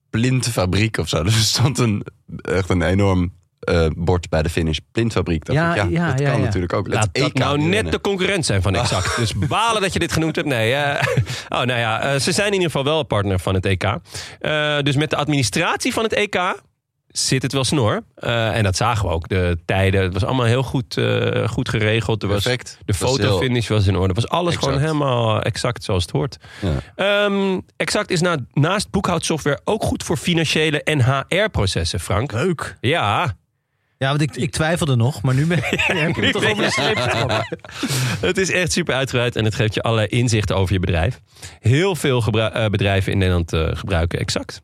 Plintfabriek of zo. Dus er stond een, echt een enorm eh, bord bij de finish. Plintfabriek. Dacht Ja, ik, ja, ja, dat ja, kan ja. natuurlijk ook. Laat Het dat EK nou net de concurrent zijn van Exact. Dus balen dat je dit genoemd hebt. Nee. eh, oh, nou ja, eh, ze zijn in ieder geval wel partner van het EK. Eh, dus met de administratie van het EK zit het wel snor. Eh, en dat zagen we ook. De tijden, het was allemaal heel goed, eh, goed geregeld. Er was, Perfect. de fotofinish was in orde. Het was alles Exact. gewoon helemaal exact zoals het hoort. Ja. Ehm, exact is na, naast boekhoudsoftware ook goed voor financiële en HR-processen, Frank. Leuk. Ja, Ja, want ik, ik twijfelde nog, maar nu ben ik, nu me toch over de. Het is echt super uitgebreid en het geeft je allerlei inzichten over je bedrijf. Heel veel eh, bedrijven in Nederland eh, gebruiken exact.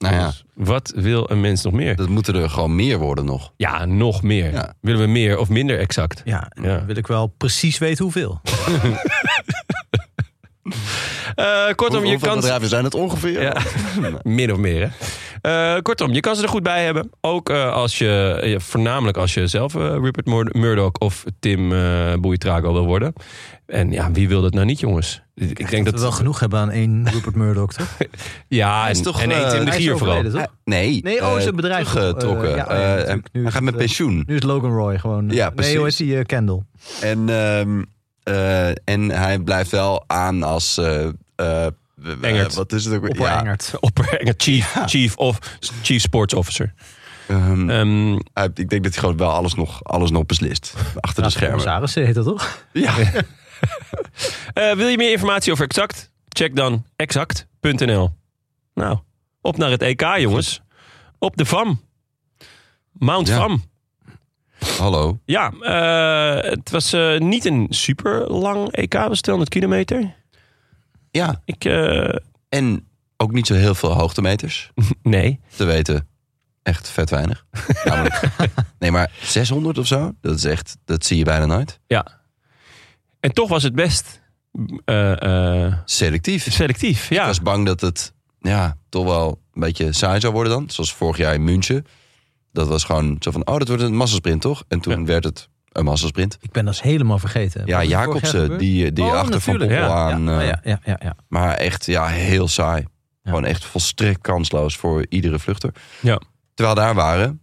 Nou ja, Dus wat wil een mens nog meer? dat moeten er gewoon meer worden nog. Ja, nog meer. Ja. Willen we meer of minder exact? Ja, en Ja. dan wil ik wel precies weten hoeveel. Eh, kortom, Hoe- je kan... bedrijven zijn het ongeveer? Ja. Min of meer, hè? Eh, kortom, je kan ze er goed bij hebben. Ook eh, als je, voornamelijk als je zelf eh, Rupert Mur- Murdoch of Tim uh, Boeitrago wil worden. En ja, wie wil dat nou niet, jongens? Ik denk dat dat... we wel genoeg hebben aan één Rupert Murdoch, toch? Ja, is en, toch, en één Tim de is Gier vooral. toch? Nee, Nee, oh, eh, zijn bedrijf. teruggetrokken. Eh, ja, hij is gaat met het, pensioen. Nu is Logan Roy gewoon. Ja, Nee, precies. hoe is die? Kendall. En, ehm, eh, en hij blijft wel aan als... eh, Engert. Wat is het ook? Opper Ja, Engert. Opper, chief, chief, of, chief Sports Officer. ehm, Ehm, ik denk dat hij gewoon wel alles nog, alles nog beslist. Achter de schermen. Commissarissen heet dat toch? Ja. wil je meer informatie over Exact? Check dan exact.nl. Nou, op naar het EK, jongens. Op de VAM. Mount Ja. VAM. Hallo. Ja, eh, het was eh, niet een super lang EK, het was 200 kilometer. Ja, Ik, eh, en ook niet zo heel veel hoogtemeters. nee. Te weten, echt vet weinig. Namelijk, nee, maar 600 of zo, dat is echt, dat zie je bijna nooit. Ja. En toch was het best eh, eh, Selectief. selectief. Ja. Ik was bang dat het ja, toch wel een beetje saai zou worden dan. Zoals vorig jaar in München. Dat was gewoon zo van, oh, dat wordt een massasprint toch? En toen Ja. werd het een massasprint. Ik ben dat helemaal vergeten. Ja, Jacobsen, die, die Oh, achter Van Poppel ja. aan. ja, eh, ja, ja, ja, ja. Maar echt, ja, heel saai. Gewoon echt volstrekt kansloos voor iedere vluchter. Ja. Terwijl daar waren,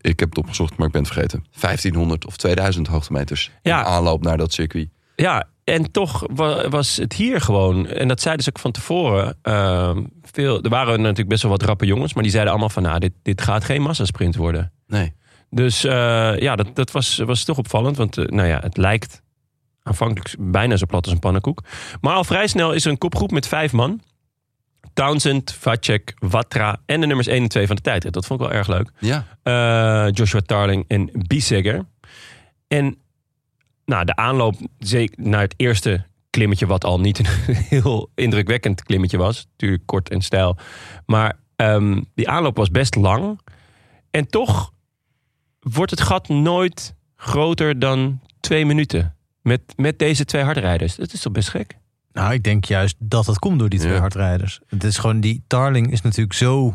ik heb het opgezocht, maar ik ben het vergeten. 1500 of 2000 hoogtemeters. Ja. In aanloop naar dat circuit. Ja, en toch wa- was het hier gewoon, en dat zeiden ze ook van tevoren. ehm, veel, er waren natuurlijk best wel wat rappe jongens, maar die zeiden allemaal van, nou, dit, dit gaat geen massasprint worden. Nee. Dus eh, ja, dat, dat was, was toch opvallend, want eh, nou ja, het lijkt aanvankelijk bijna zo plat als een pannenkoek. Maar al vrij snel is er een kopgroep met vijf man. Townsend, Vacek, Watra en de nummers 1 en 2 van de tijdrit. Dat vond ik wel erg leuk. Ja. Eh, Joshua Tarling en Biesegger. En nou, de aanloop zeker naar het eerste klimmetje, wat al niet een heel indrukwekkend klimmetje was. Natuurlijk kort en stijl. Maar ehm, die aanloop was best lang. En toch wordt het gat nooit groter dan twee minuten. Met, met deze twee hardrijders. Dat is toch best gek? Nou, ik denk juist dat het komt door die twee Ja. hardrijders. Het is gewoon, die Tarling is natuurlijk zo...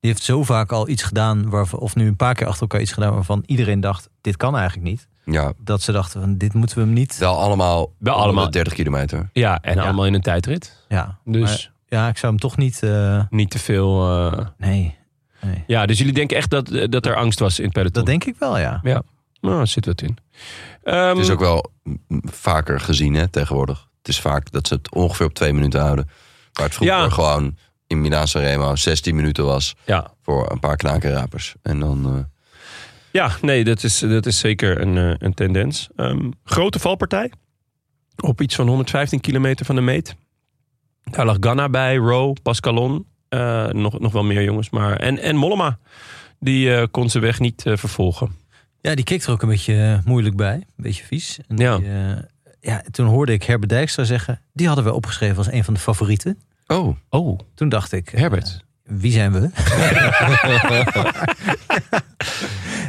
Die heeft zo vaak al iets gedaan, waarvan, of nu een paar keer achter elkaar iets gedaan... waarvan iedereen dacht, dit kan eigenlijk niet. Ja, Dat ze dachten, van, dit moeten we hem niet... wel allemaal, Wel allemaal. allemaal 30 kilometer. Ja, en Ja. allemaal in een tijdrit. Ja, Dus maar, ja, ik zou hem toch niet... eh, niet te veel... eh, nee, nee. Ja, dus jullie denken echt dat, dat er angst was in het peloton? Dat denk ik wel, ja. Ja, nou, zit wat in. Ehm, Het is ook wel vaker gezien hè, tegenwoordig. Het is vaak dat ze het ongeveer op twee minuten houden. Waar het vroeger Ja. gewoon in Milaan Sanremo 16 minuten was ja. voor een paar knakenrapers. En dan, eh, ja, nee, dat is, dat is zeker een, eh, een tendens. Ehm, grote valpartij. Op iets van 115 kilometer van de meet. Daar lag Ganna bij, Rowe, Pascalon. Eh, nog, nog wel meer jongens. Maar, en, en Mollema, die eh, kon zijn weg niet eh, vervolgen. Ja, die keek er ook een beetje moeilijk bij. Een beetje vies. En Ja. die, ja, toen hoorde ik Herbert Dijkstra zeggen... die hadden we opgeschreven als een van de favorieten. Oh, Oh, Toen dacht ik... Herbert. Wie zijn we?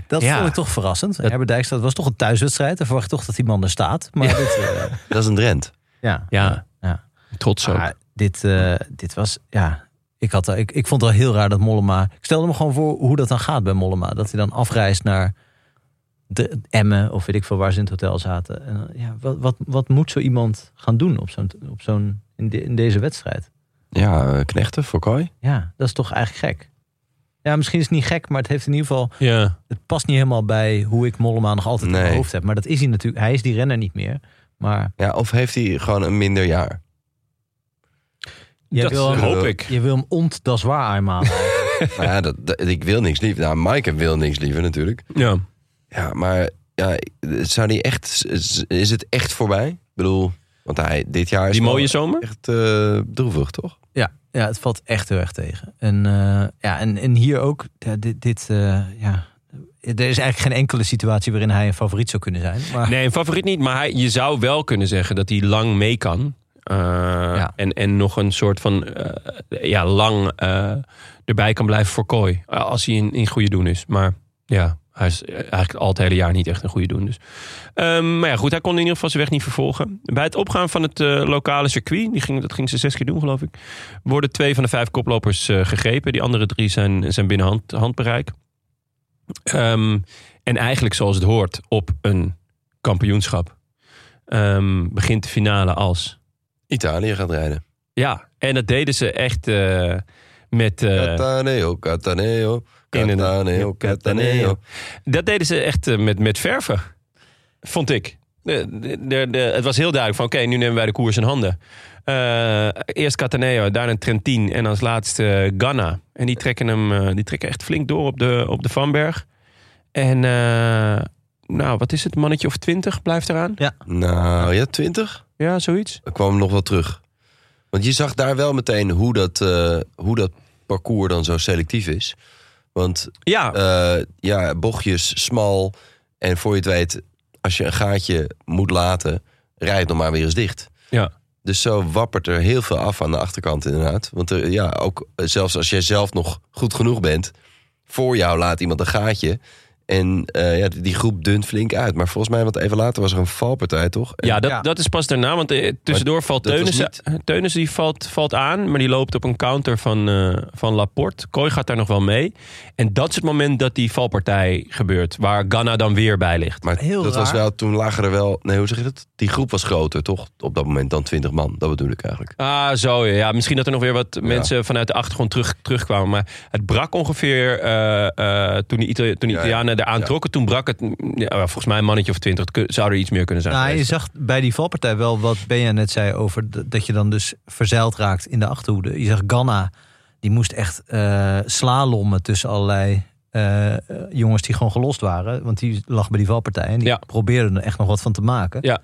dat Ja. vond ik toch verrassend. Herbert Dijkstra het was toch een thuiswedstrijd. Dan verwacht toch dat die man er staat. Maar Ja. dit, eh, dat is een Drent. ja. Ja, Ja. trots ook. Maar dit, eh, dit was, ja... Ik, had, ik, ik vond het wel heel raar dat Mollema... Ik stelde me gewoon voor hoe dat dan gaat bij Mollema. Dat hij dan afreist naar de Emmen of weet ik veel waar ze in het hotel zaten. En, ja, wat, wat, wat moet zo iemand gaan doen op zo'n, op zo'n, in, de- in deze wedstrijd? Ja, eh, knechten voor Kooi. Ja, dat is toch eigenlijk gek. Ja, misschien is het niet gek, maar het heeft in ieder geval... Ja, Het past niet helemaal bij hoe ik Mollema nog altijd in Nee. mijn hoofd heb. Maar dat is hij natuurlijk. Hij is die renner niet meer. Maar Ja, of heeft hij gewoon een minder jaar? jij dat wil, hem, hoop ik. je wil hem ont dat zwaar aanmalen. nou ja, dat, dat- ik wil niks liever. Nou, Mike wil niks liever natuurlijk. Ja. Ja, maar ja, zou die echt, is het echt voorbij? Ik bedoel, want hij, dit jaar is Die mooie zomer? echt eh droevig, toch? Ja, ja, het valt echt heel erg tegen. En, eh, ja, en, en hier ook, ja, dit, dit eh, ja, er is eigenlijk geen enkele situatie waarin hij een favoriet zou kunnen zijn. Maar Nee, een favoriet niet. Maar hij, je zou wel kunnen zeggen dat hij lang mee kan. Uh, en, en nog een soort van uh, ja, lang uh, erbij kan blijven voor Kooi. Als hij in, in goede doen is. Maar ja, hij is eigenlijk al het hele jaar niet echt een goede doen. Dus. Um, maar ja, goed, hij kon in ieder geval zijn weg niet vervolgen. Bij het opgaan van het uh, lokale circuit, die ging, dat ging ze zes keer doen, geloof ik. Worden twee van de vijf koplopers uh, gegrepen. Die andere drie zijn, zijn binnen hand, handbereik. Um, en eigenlijk zoals het hoort op een kampioenschap. Um, begint de finale als. Italië gaat rijden. Ja, en dat deden ze echt uh, met. Cataneo, Cataneo. Cataneo, Cataneo. Dat deden ze echt uh, met, met verven. Vond ik. De, de, de, het was heel duidelijk van oké, okay, nu nemen wij de koers in handen. Uh, eerst Cataneo, daarna Trentin en als laatste uh, Ganna. En die trekken hem uh, die trekken echt flink door op de, op de Vanberg. En nou, wat is het? Mannetje of twintig blijft eraan? Ja. Nou, ja, twintig? Ja, zoiets. Ik kwam nog wel terug. Want je zag daar wel meteen hoe dat, uh, hoe dat parcours dan zo selectief is. Want ja. Uh, ja, bochtjes, smal. En voor je het weet, als je een gaatje moet laten, rijdt nog maar weer eens dicht. Ja. Dus zo wappert er heel veel af aan de achterkant inderdaad. Want er, ja, ook zelfs als jij zelf nog goed genoeg bent... voor jou laat iemand een gaatje... En uh, ja, die groep dunt flink uit. Maar volgens mij, wat even later was er een valpartij, toch? En ja, dat, ja. dat is pas daarna. Want uh, tussendoor maar valt Teunissen. Niet... Teunissen die valt, valt aan, maar die loopt op een counter van, uh, van Laporte. Kooi gaat daar nog wel mee. En dat is het moment dat die valpartij gebeurt. Waar Ganna dan weer bij ligt. Maar Heel dat raar. was wel, toen lagen er wel... Nee, hoe zeg je dat? Die groep was groter, toch? Op dat moment dan 20 man. Dat bedoel ik eigenlijk. Ah, zo ja. Misschien dat er nog weer wat ja. mensen vanuit de achtergrond terug, terugkwamen. Maar het brak ongeveer toen die, Itali toen Italianen ja, eraan trokken. Toen brak het, ja, volgens mij een mannetje of twintig. Zou er iets meer kunnen zijn. Nou, je zag bij die valpartij wel wat Benja net zei over dat je dan dus verzeild raakt in de achterhoede. Je zag Ganna, die moest echt uh, slalommen tussen allerlei uh, jongens die gewoon gelost waren. Want die lag bij die valpartij en die ja. probeerden er echt nog wat van te maken. Ja.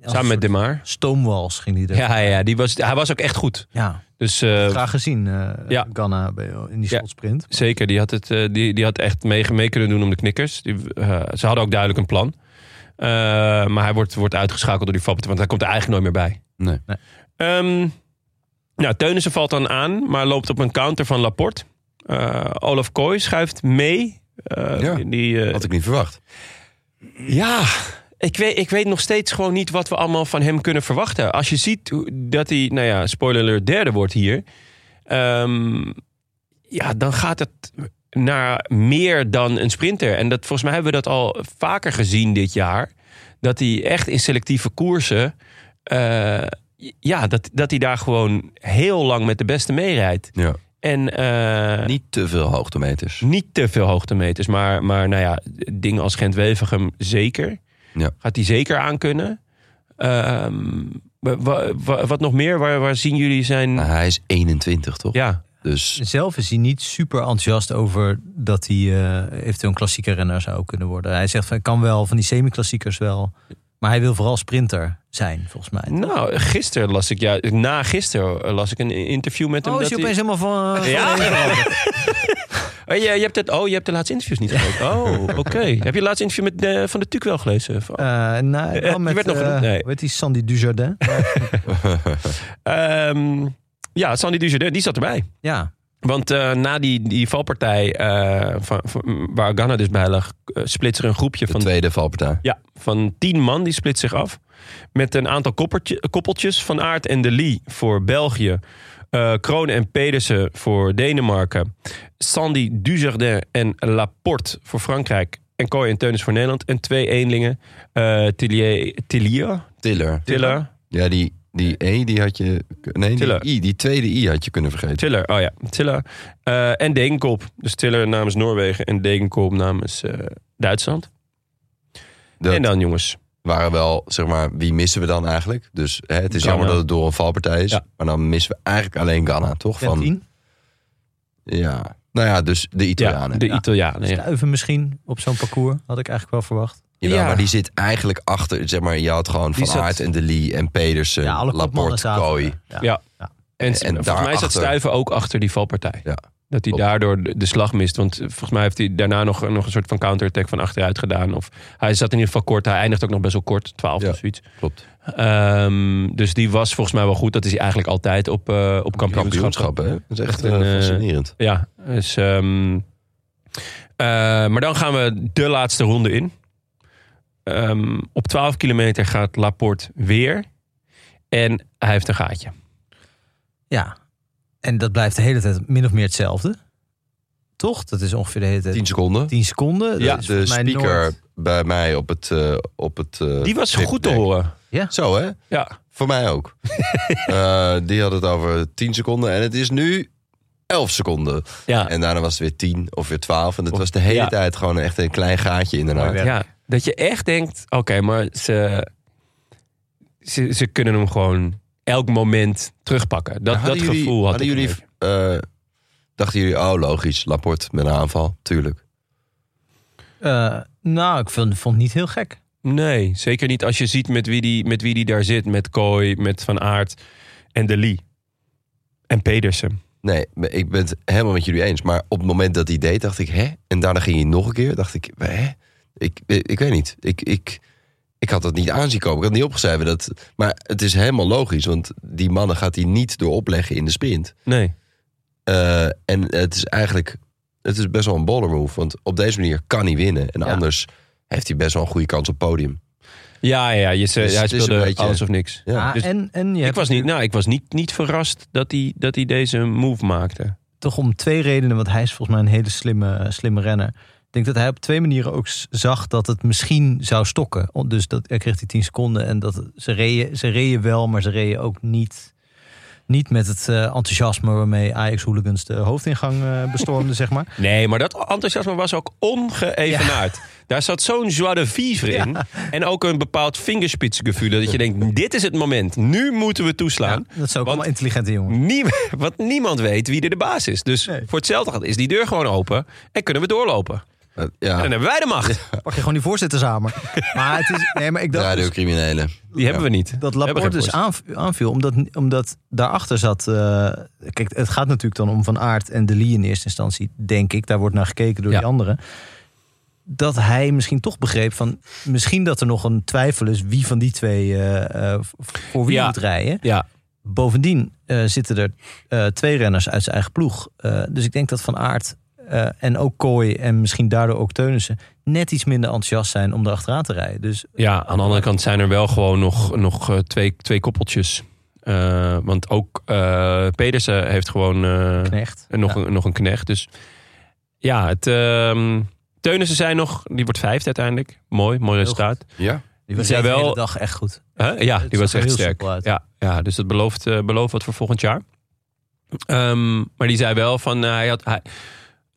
Samen met De Maar. Stoomwals ging die er. Ja, ja die was, hij was ook echt goed. Ja. Dus, uh, Graag gezien, uh, ja. Ganna in die slotsprint. Ja, zeker, die had, het, uh, die, die had echt mee, mee kunnen doen om de knikkers. Die, ze hadden ook duidelijk een plan. maar hij wordt, wordt uitgeschakeld door die Fappert, want hij komt er eigenlijk nooit meer bij. Nee. nee. Um, nou, Teunissen valt dan aan, maar loopt op een counter van Laporte. Olaf Kooi schuift mee. ja, die, had ik niet verwacht. Ja, ik weet, ik weet nog steeds gewoon niet wat we allemaal van hem kunnen verwachten. Als je ziet dat hij, nou ja, spoiler alert, derde wordt hier. Um, ja, dan gaat het naar meer dan een sprinter. En dat, volgens mij hebben we dat al vaker gezien dit jaar. Dat hij echt in selectieve koersen... Uh, ja, dat, dat hij daar gewoon heel lang met de beste meerijdt. Ja. En, uh, niet te veel hoogtemeters. Niet te veel hoogtemeters. Maar, maar nou ja, dingen als Gent-Wevergem zeker. Ja. Gaat hij zeker aan kunnen. Um, wa, wa, wat nog meer? Waar, waar zien jullie zijn... Nou, hij is 21, toch? Ja. Dus... Zelf is hij niet super enthousiast over dat hij uh, eventueel een klassieke renner zou kunnen worden. Hij zegt van ik kan wel van die semi-klassiekers wel Maar hij wil vooral sprinter zijn, volgens mij. Nou, gisteren las ik, ja, na gisteren las ik een interview met hem. Oh, is dat hij opeens helemaal van... Ja? Oh, je, je, hebt het, oh, je hebt de laatste interviews niet gelezen. Oh, oké. Heb je de laatste interview met de, van de Tuuk wel gelezen? Eh, nou, Eh, wel met, werd nog eh, genoemd, nee. heet die Sandy Dujardin? Ehm, ja, Sandy Dujardin, die zat erbij. ja, Want eh, na die, die valpartij eh, van, van- waar Ghana dus bij lag, eh, splitst er een groepje De van, tweede valpartij. ja, van tien man. Die split zich af. Met een aantal koppeltjes van Aert en De Lee voor België. Eh Kroon en Pedersen voor Denemarken. Sandy Dujardin en Laporte voor Frankrijk. En Kooi en Teunis voor Nederland. En twee eenlingen. eh Tillier, Tillier, Tiller. Tiller, Ja, die, die E, die had je... Nee, die. I, die tweede I had je kunnen vergeten. Tiller, oh ja, Tiller. Eh, en Degenkop. Dus Tiller namens Noorwegen en Degenkop namens Duitsland. Dat En dan jongens. Waren wel, zeg maar, wie missen we dan eigenlijk? Dus hè, het is Ghana. jammer dat het door een valpartij is. Ja. Maar dan missen we eigenlijk alleen Ghana, toch? Van, Trentin. ja. Nou ja, dus de Ja, Italianen. de Ja, Italianen. Ja. Stuiven misschien op zo'n parcours. Had ik eigenlijk wel verwacht. Jawel, Ja. maar die zit eigenlijk achter, zeg maar, je had gewoon Die Van zat- Aert en De Lee en Pedersen, Ja, Laporte. Kooi. Ja. Ja. Ja. En, En volgens mij zat Stuiven ook achter die valpartij. Ja. Dat hij daardoor de, slag mist. Want eh, volgens mij heeft hij daarna nog, nog een soort van counterattack van achteruit gedaan. Of hij zat in ieder geval kort. Hij eindigt ook nog best wel kort. 12 Ja. of zoiets. Klopt. Ehm, dus die was volgens mij wel goed. Dat is hij eigenlijk altijd op, eh op kampioenschap. Kampioenschappen, hè? Dat is echt, Echt een, eh, eh, fascinerend. Ja, dus, ehm, eh, maar dan gaan we de laatste ronde in. Ehm, op 12 kilometer gaat Laporte weer. En hij heeft een gaatje. Ja. En dat blijft de hele tijd min of meer hetzelfde. Toch? Dat is ongeveer de hele tijd 10 seconden. 10 seconden. Dat Ja, de speaker nooit- bij mij op het... eh, op het eh, Die was goed te horen. Zo, hè? Ja. Voor mij ook. Eh, die had het over 10 seconden. En het is nu 11 seconden. Ja. En daarna was het weer 10 of weer 12. En het Of- was de hele ja. tijd gewoon echt een klein gaatje inderdaad. Mooi werk. ja. Dat je echt denkt, oké, maar ze, ze, ze kunnen hem gewoon elk moment terugpakken. Dat, Hadden dat jullie- gevoel had hadden ik. jullie, eh, dachten jullie, oh logisch, Laporte met een aanval. Tuurlijk. Eh, nou, ik vond, vond het niet heel gek. Nee, zeker niet als je ziet met wie die, met wie die daar zit. Met Kooi, met Van Aert en De Lee. En Pedersen. Nee, ik ben het helemaal met jullie eens. Maar op het moment dat hij deed, dacht ik, hè? En daarna ging hij nog een keer. Dacht ik, hè? Ik, ik weet niet. Ik, ik, ik had dat niet aanzien komen. Ik had niet opgeschreven. Dat, maar het is helemaal logisch. Want die mannen gaat hij niet door opleggen in de sprint. Nee. Eh, en het is eigenlijk... Het is best wel een baller move. Want op deze manier kan hij winnen. En Ja. anders heeft hij best wel een goede kans op podium. Ja, ja, je, Dus hij speelde beetje- alles of niks. Ja. Ah, dus en, en je Ik was, niet, nou, ik was niet, niet verrast dat hij, dat hij deze move maakte. toch om twee redenen, want hij is volgens mij een hele slimme, slimme renner. Ik denk dat hij op twee manieren ook zag dat het misschien zou stokken. Dus dat, hij kreeg die 10 seconden en dat ze reden, ze reden wel, maar ze reden ook niet, niet met het eh, enthousiasme waarmee Ajax Hooligans de hoofdingang eh, bestormden, zeg maar. Nee, maar dat enthousiasme was ook ongeëvenaard. Daar zat zo'n joie de vivre in. En ook een bepaald vingerspitsgevoel. Dat je denkt, dit is het moment. Nu moeten we toeslaan. Dat is ook allemaal intelligente jongen. Want niemand weet wie er de baas is. Dus Nee. voor hetzelfde gaat is die deur gewoon open. En kunnen we doorlopen. Eh, En ja, dan hebben wij de macht. Pak je gewoon die voorzittershamer. maar het is, nee, maar ik dacht dus- radiocriminelen. Die hebben we niet. dat Laporte dus aanv- aanviel, omdat, omdat daarachter zat... eh, kijk, het gaat natuurlijk dan om Van Aert en De Lee in eerste instantie, denk ik. Daar wordt naar gekeken door Ja. die anderen. Dat hij misschien toch begreep van... misschien dat er nog een twijfel is wie van die twee eh, eh, voor wie Ja. moet rijden. Ja, Bovendien eh, zitten er eh, twee renners uit zijn eigen ploeg. Eh, dus ik denk dat Van Aert eh, en ook Kooi en misschien daardoor ook Teunissen... net iets minder enthousiast zijn om erachteraan te rijden. Dus ja, aan de andere kant zijn er wel gewoon nog, nog eh, twee, twee koppeltjes. Eh, want ook Pedersen heeft gewoon Knecht. nog, Ja. een, nog een knecht. Dus ja, het... ehm Teunissen zijn nog... Die wordt vijfde uiteindelijk. Mooi, mooi resultaat. Ja, Die was zijn de hele wel- dag echt goed. Huh? Ja, die was echt sterk. Ja, ja, dus dat belooft, belooft wat voor volgend jaar. Ehm, maar die zei wel van... hij had, hij,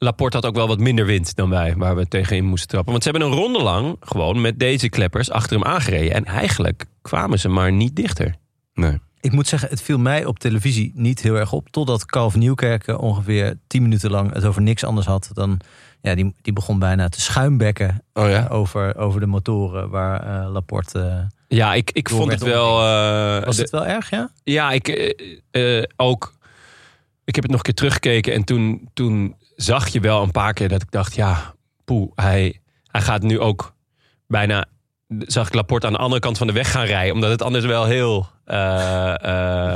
Laporte had ook wel wat minder wind dan wij, waar we tegenin moesten trappen. Want ze hebben een ronde lang gewoon met deze kleppers achter hem aangereden. En eigenlijk kwamen ze maar niet dichter. nee. Ik moet zeggen, het viel mij op televisie niet heel erg op. Totdat Carl van Nieuwkerken ongeveer tien minuten lang het over niks anders had dan Ja, die, die begon bijna te schuimbekken Oh ja? over, over de motoren waar eh, Laporte... eh, Ja, ik, ik vond het wel... eh, was de- het wel erg, ja? Ja, ik eh, eh, ook. Ik heb het nog een keer teruggekeken en toen, toen zag je wel een paar keer dat ik dacht, ja, poeh, hij, hij gaat nu ook bijna. Zag ik Laporte aan de andere kant van de weg gaan rijden, omdat het anders wel heel. eh,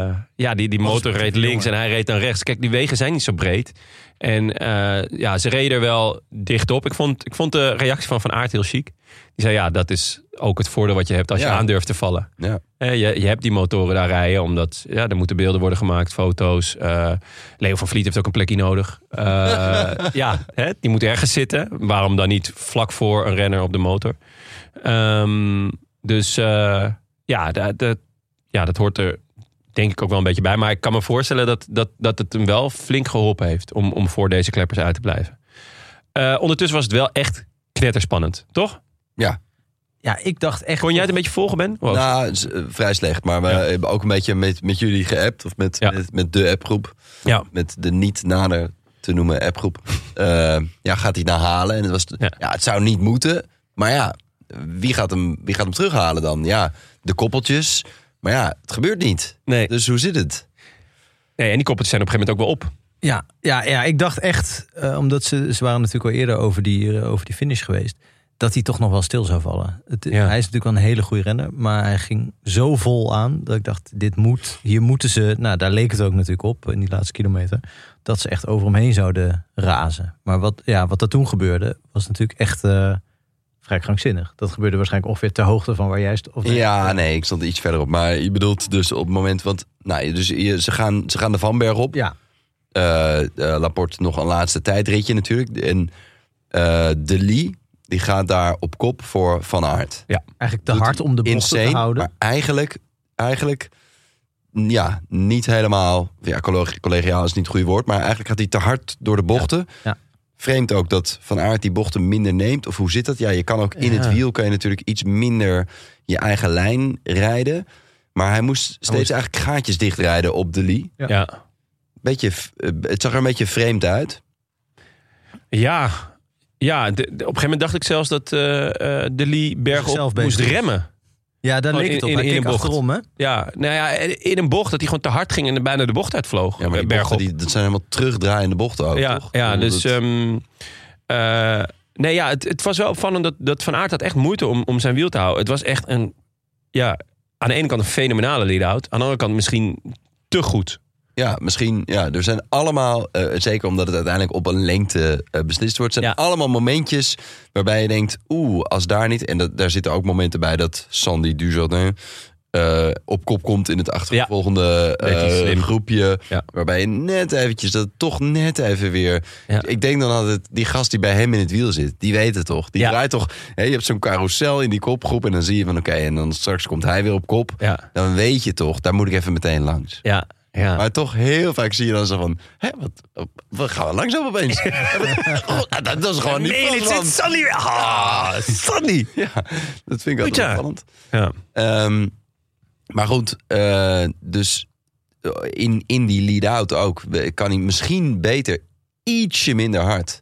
eh, ja, die, die motor reed links en hij reed dan rechts. Kijk, die wegen zijn niet zo breed. En eh, ja, ze reden er wel dicht op. Ik vond, ik vond de reactie van Van Aert heel chic. Die zei, ja, dat is ook het voordeel wat je hebt als je Ja. aandurft te vallen. Ja. Je, je hebt die motoren daar rijden, omdat ja, er moeten beelden worden gemaakt, foto's. Eh, Leo van Vliet heeft ook een plekje nodig. Ja, hè, die moet ergens zitten. Waarom dan niet vlak voor een renner op de motor? Ehm, dus eh, ja, dat, dat, ja, dat hoort er denk ik ook wel een beetje bij. Maar ik kan me voorstellen dat, dat, dat het hem wel flink geholpen heeft om, om voor deze kleppers uit te blijven. Eh, ondertussen was het wel echt knetterspannend, toch? Ja, ik dacht echt... Kon jij het een beetje volgen, Ben? Wow. Nou, eh, vrij slecht. Maar we Ja. hebben ook een beetje met, met jullie geappt. Of met, Ja. met, met de appgroep. Ja. Met de niet nader te noemen appgroep. Eh, ja, gaat hij het nou halen? En het, was, Ja. ja. het zou niet moeten. Maar ja, wie gaat, hem, wie gaat hem terughalen dan? Ja, de koppeltjes. Maar ja, het gebeurt niet. nee. Dus hoe zit het? nee. En die koppeltjes zijn op een gegeven moment ook wel op. Ja, ja, ja ik dacht echt, eh, omdat ze, ze waren natuurlijk al eerder over die, eh, over die finish geweest, dat hij toch nog wel stil zou vallen. Het, Ja. Hij is natuurlijk wel een hele goede renner, maar hij ging zo vol aan dat ik dacht, dit moet, hier moeten ze, nou daar leek het ook natuurlijk op in die laatste kilometer, dat ze echt over hem heen zouden razen. Maar wat, ja, wat er toen gebeurde, was natuurlijk echt eh, vrij krankzinnig. Dat gebeurde waarschijnlijk ongeveer ter hoogte van waar jij stond. Of Ja, nee, ik stond iets verderop. Maar je bedoelt dus op het moment... Want nou, dus je, ze, gaan, ze gaan de Vanberg op. Ja, eh eh, Laporte nog een laatste tijdritje natuurlijk. En eh De Lee, die gaat daar op kop voor Van Aert. eigenlijk te hard om de bocht te houden. maar eigenlijk, eigenlijk ja, niet helemaal... Ja, colleg- collegiaal is niet het goede woord. Maar eigenlijk gaat hij te hard door de bochten. ja. Vreemd ook dat Van Aert die bochten minder neemt. Of hoe zit dat? Ja, je kan ook in Ja. het wiel... kan je natuurlijk iets minder je eigen lijn rijden. Maar hij moest steeds moest- eigenlijk gaatjes dichtrijden op De Lee. Ja. Ja. Beetje, eh, het zag er een beetje vreemd uit. Ja, ja de- de- op een gegeven moment dacht ik zelfs dat eh eh de Lee bergop Zichzelf moest remmen. Ja, daar leek in- het op. in- in een bocht. achterom, hè? Ja, nou ja, in een bocht dat hij gewoon te hard ging en bijna de bocht uitvloog. Ja, maar die eh, bochten, bergop. die, dat zijn helemaal terugdraaiende bochten ook, ja, toch? ja, dus... dat- ehm, eh, nee, ja, het, het was wel opvallend dat, dat Van Aert had echt moeite om, om zijn wiel te houden. Het was echt een, ja, aan de ene kant een fenomenale lead-out. Aan de andere kant misschien te goed. Ja, misschien. Ja, er zijn allemaal, eh, zeker omdat het uiteindelijk op een lengte eh, beslist wordt, zijn Ja. allemaal momentjes waarbij je denkt, oeh, als daar niet. En dat, daar zitten ook momenten bij dat Sandy Dujardin eh, op kop komt in het achtervolgende groepje. Ja. Waarbij je net eventjes, dat toch net even weer... Ja. Ik denk dan altijd, die gast die bij hem in het wiel zit, die weet het toch. Die draait toch, hè, je hebt zo'n carousel in die kopgroep en dan zie je van oké, en dan straks komt hij weer op kop. Dan weet je toch, daar moet ik even meteen langs. ja, ja. Maar toch heel vaak zie je dan zo van... Hé, wat, wat gaan we langzaam opeens? dat, dat is gewoon niet Nee, dit zit Sandy weer. Ah, Sandy. man. Ja, dat vind ik Goed, altijd ja. opvallend. Ja. Ehm, maar goed, eh, dus eh, in, in die lead-out ook... we- kan hij misschien beter ietsje minder hard...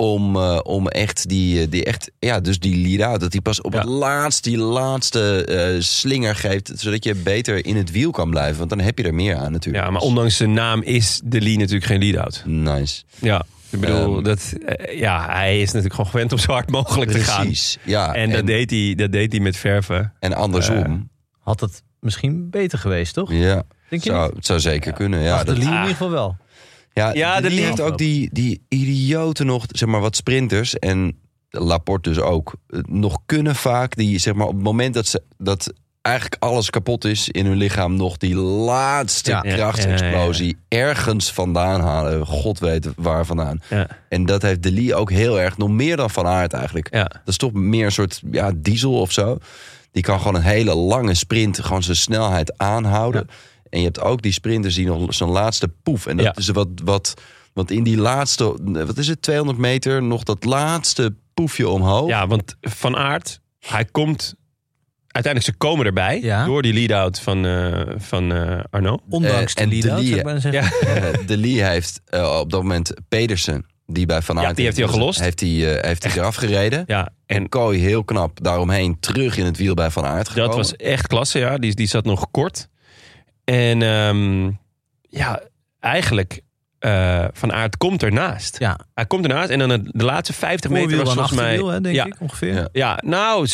Om, eh, om echt die, eh, die echt, ja, dus die lead-out, dat hij pas op Ja. het laatst, die laatste eh, slinger geeft, zodat je beter in het wiel kan blijven. Want dan heb je er meer aan natuurlijk. ja, maar ondanks zijn naam is de Lee natuurlijk geen lead-out. Nice. Ja, ik bedoel, Ehm. dat, ja, hij is natuurlijk gewoon gewend om zo hard mogelijk te gaan. Precies, ja. En, dat, deed hij, dat deed hij met verven. En andersom. Had het misschien beter geweest, toch? ja, Denk je zou, het zou zeker kunnen. Ja, Ach, de dat, Lee in Ah. ieder geval wel. Ja, Ja, Lee- heeft ook die, die idioten nog, zeg maar wat sprinters en Laporte dus ook, eh, nog kunnen vaak die, zeg maar op het moment dat ze, dat eigenlijk alles kapot is in hun lichaam, nog die laatste Ja. krachtsexplosie ergens vandaan halen. God weet waar vandaan. Ja. En dat heeft De Lee ook heel erg, nog meer dan Van Aert eigenlijk. Ja. Dat is toch meer een soort ja, diesel of zo. Die kan gewoon een hele lange sprint, gewoon zijn snelheid aanhouden. En je hebt ook die sprinters die nog zo'n laatste poef. En dat Ja. is wat, wat, wat in die laatste, wat is het, 200 meter, nog dat laatste poefje omhoog. ja, want Van Aert, hij komt... Uiteindelijk, ze komen erbij Ja. door die lead-out van, eh, van eh, Arno. Ondanks en de de lead-out, Lee- zou ik bijna zeggen. Ja. De Lee heeft op dat moment Pedersen. die bij Van Ja, Aert... die heeft hij al gelost. Heeft hij, eh, heeft hij eraf gereden. Ja, En en Kooi heel knap daaromheen terug in het wiel bij Van Aert gekomen. dat was echt klasse, ja. Die, die zat nog kort. En ehm, ja, eigenlijk... eh, van Aert komt ernaast. Ja, Hij komt ernaast en dan de, laatste 50 meter was en volgens mij... hè, denk ja, ik ongeveer. Ja. Ja, nou,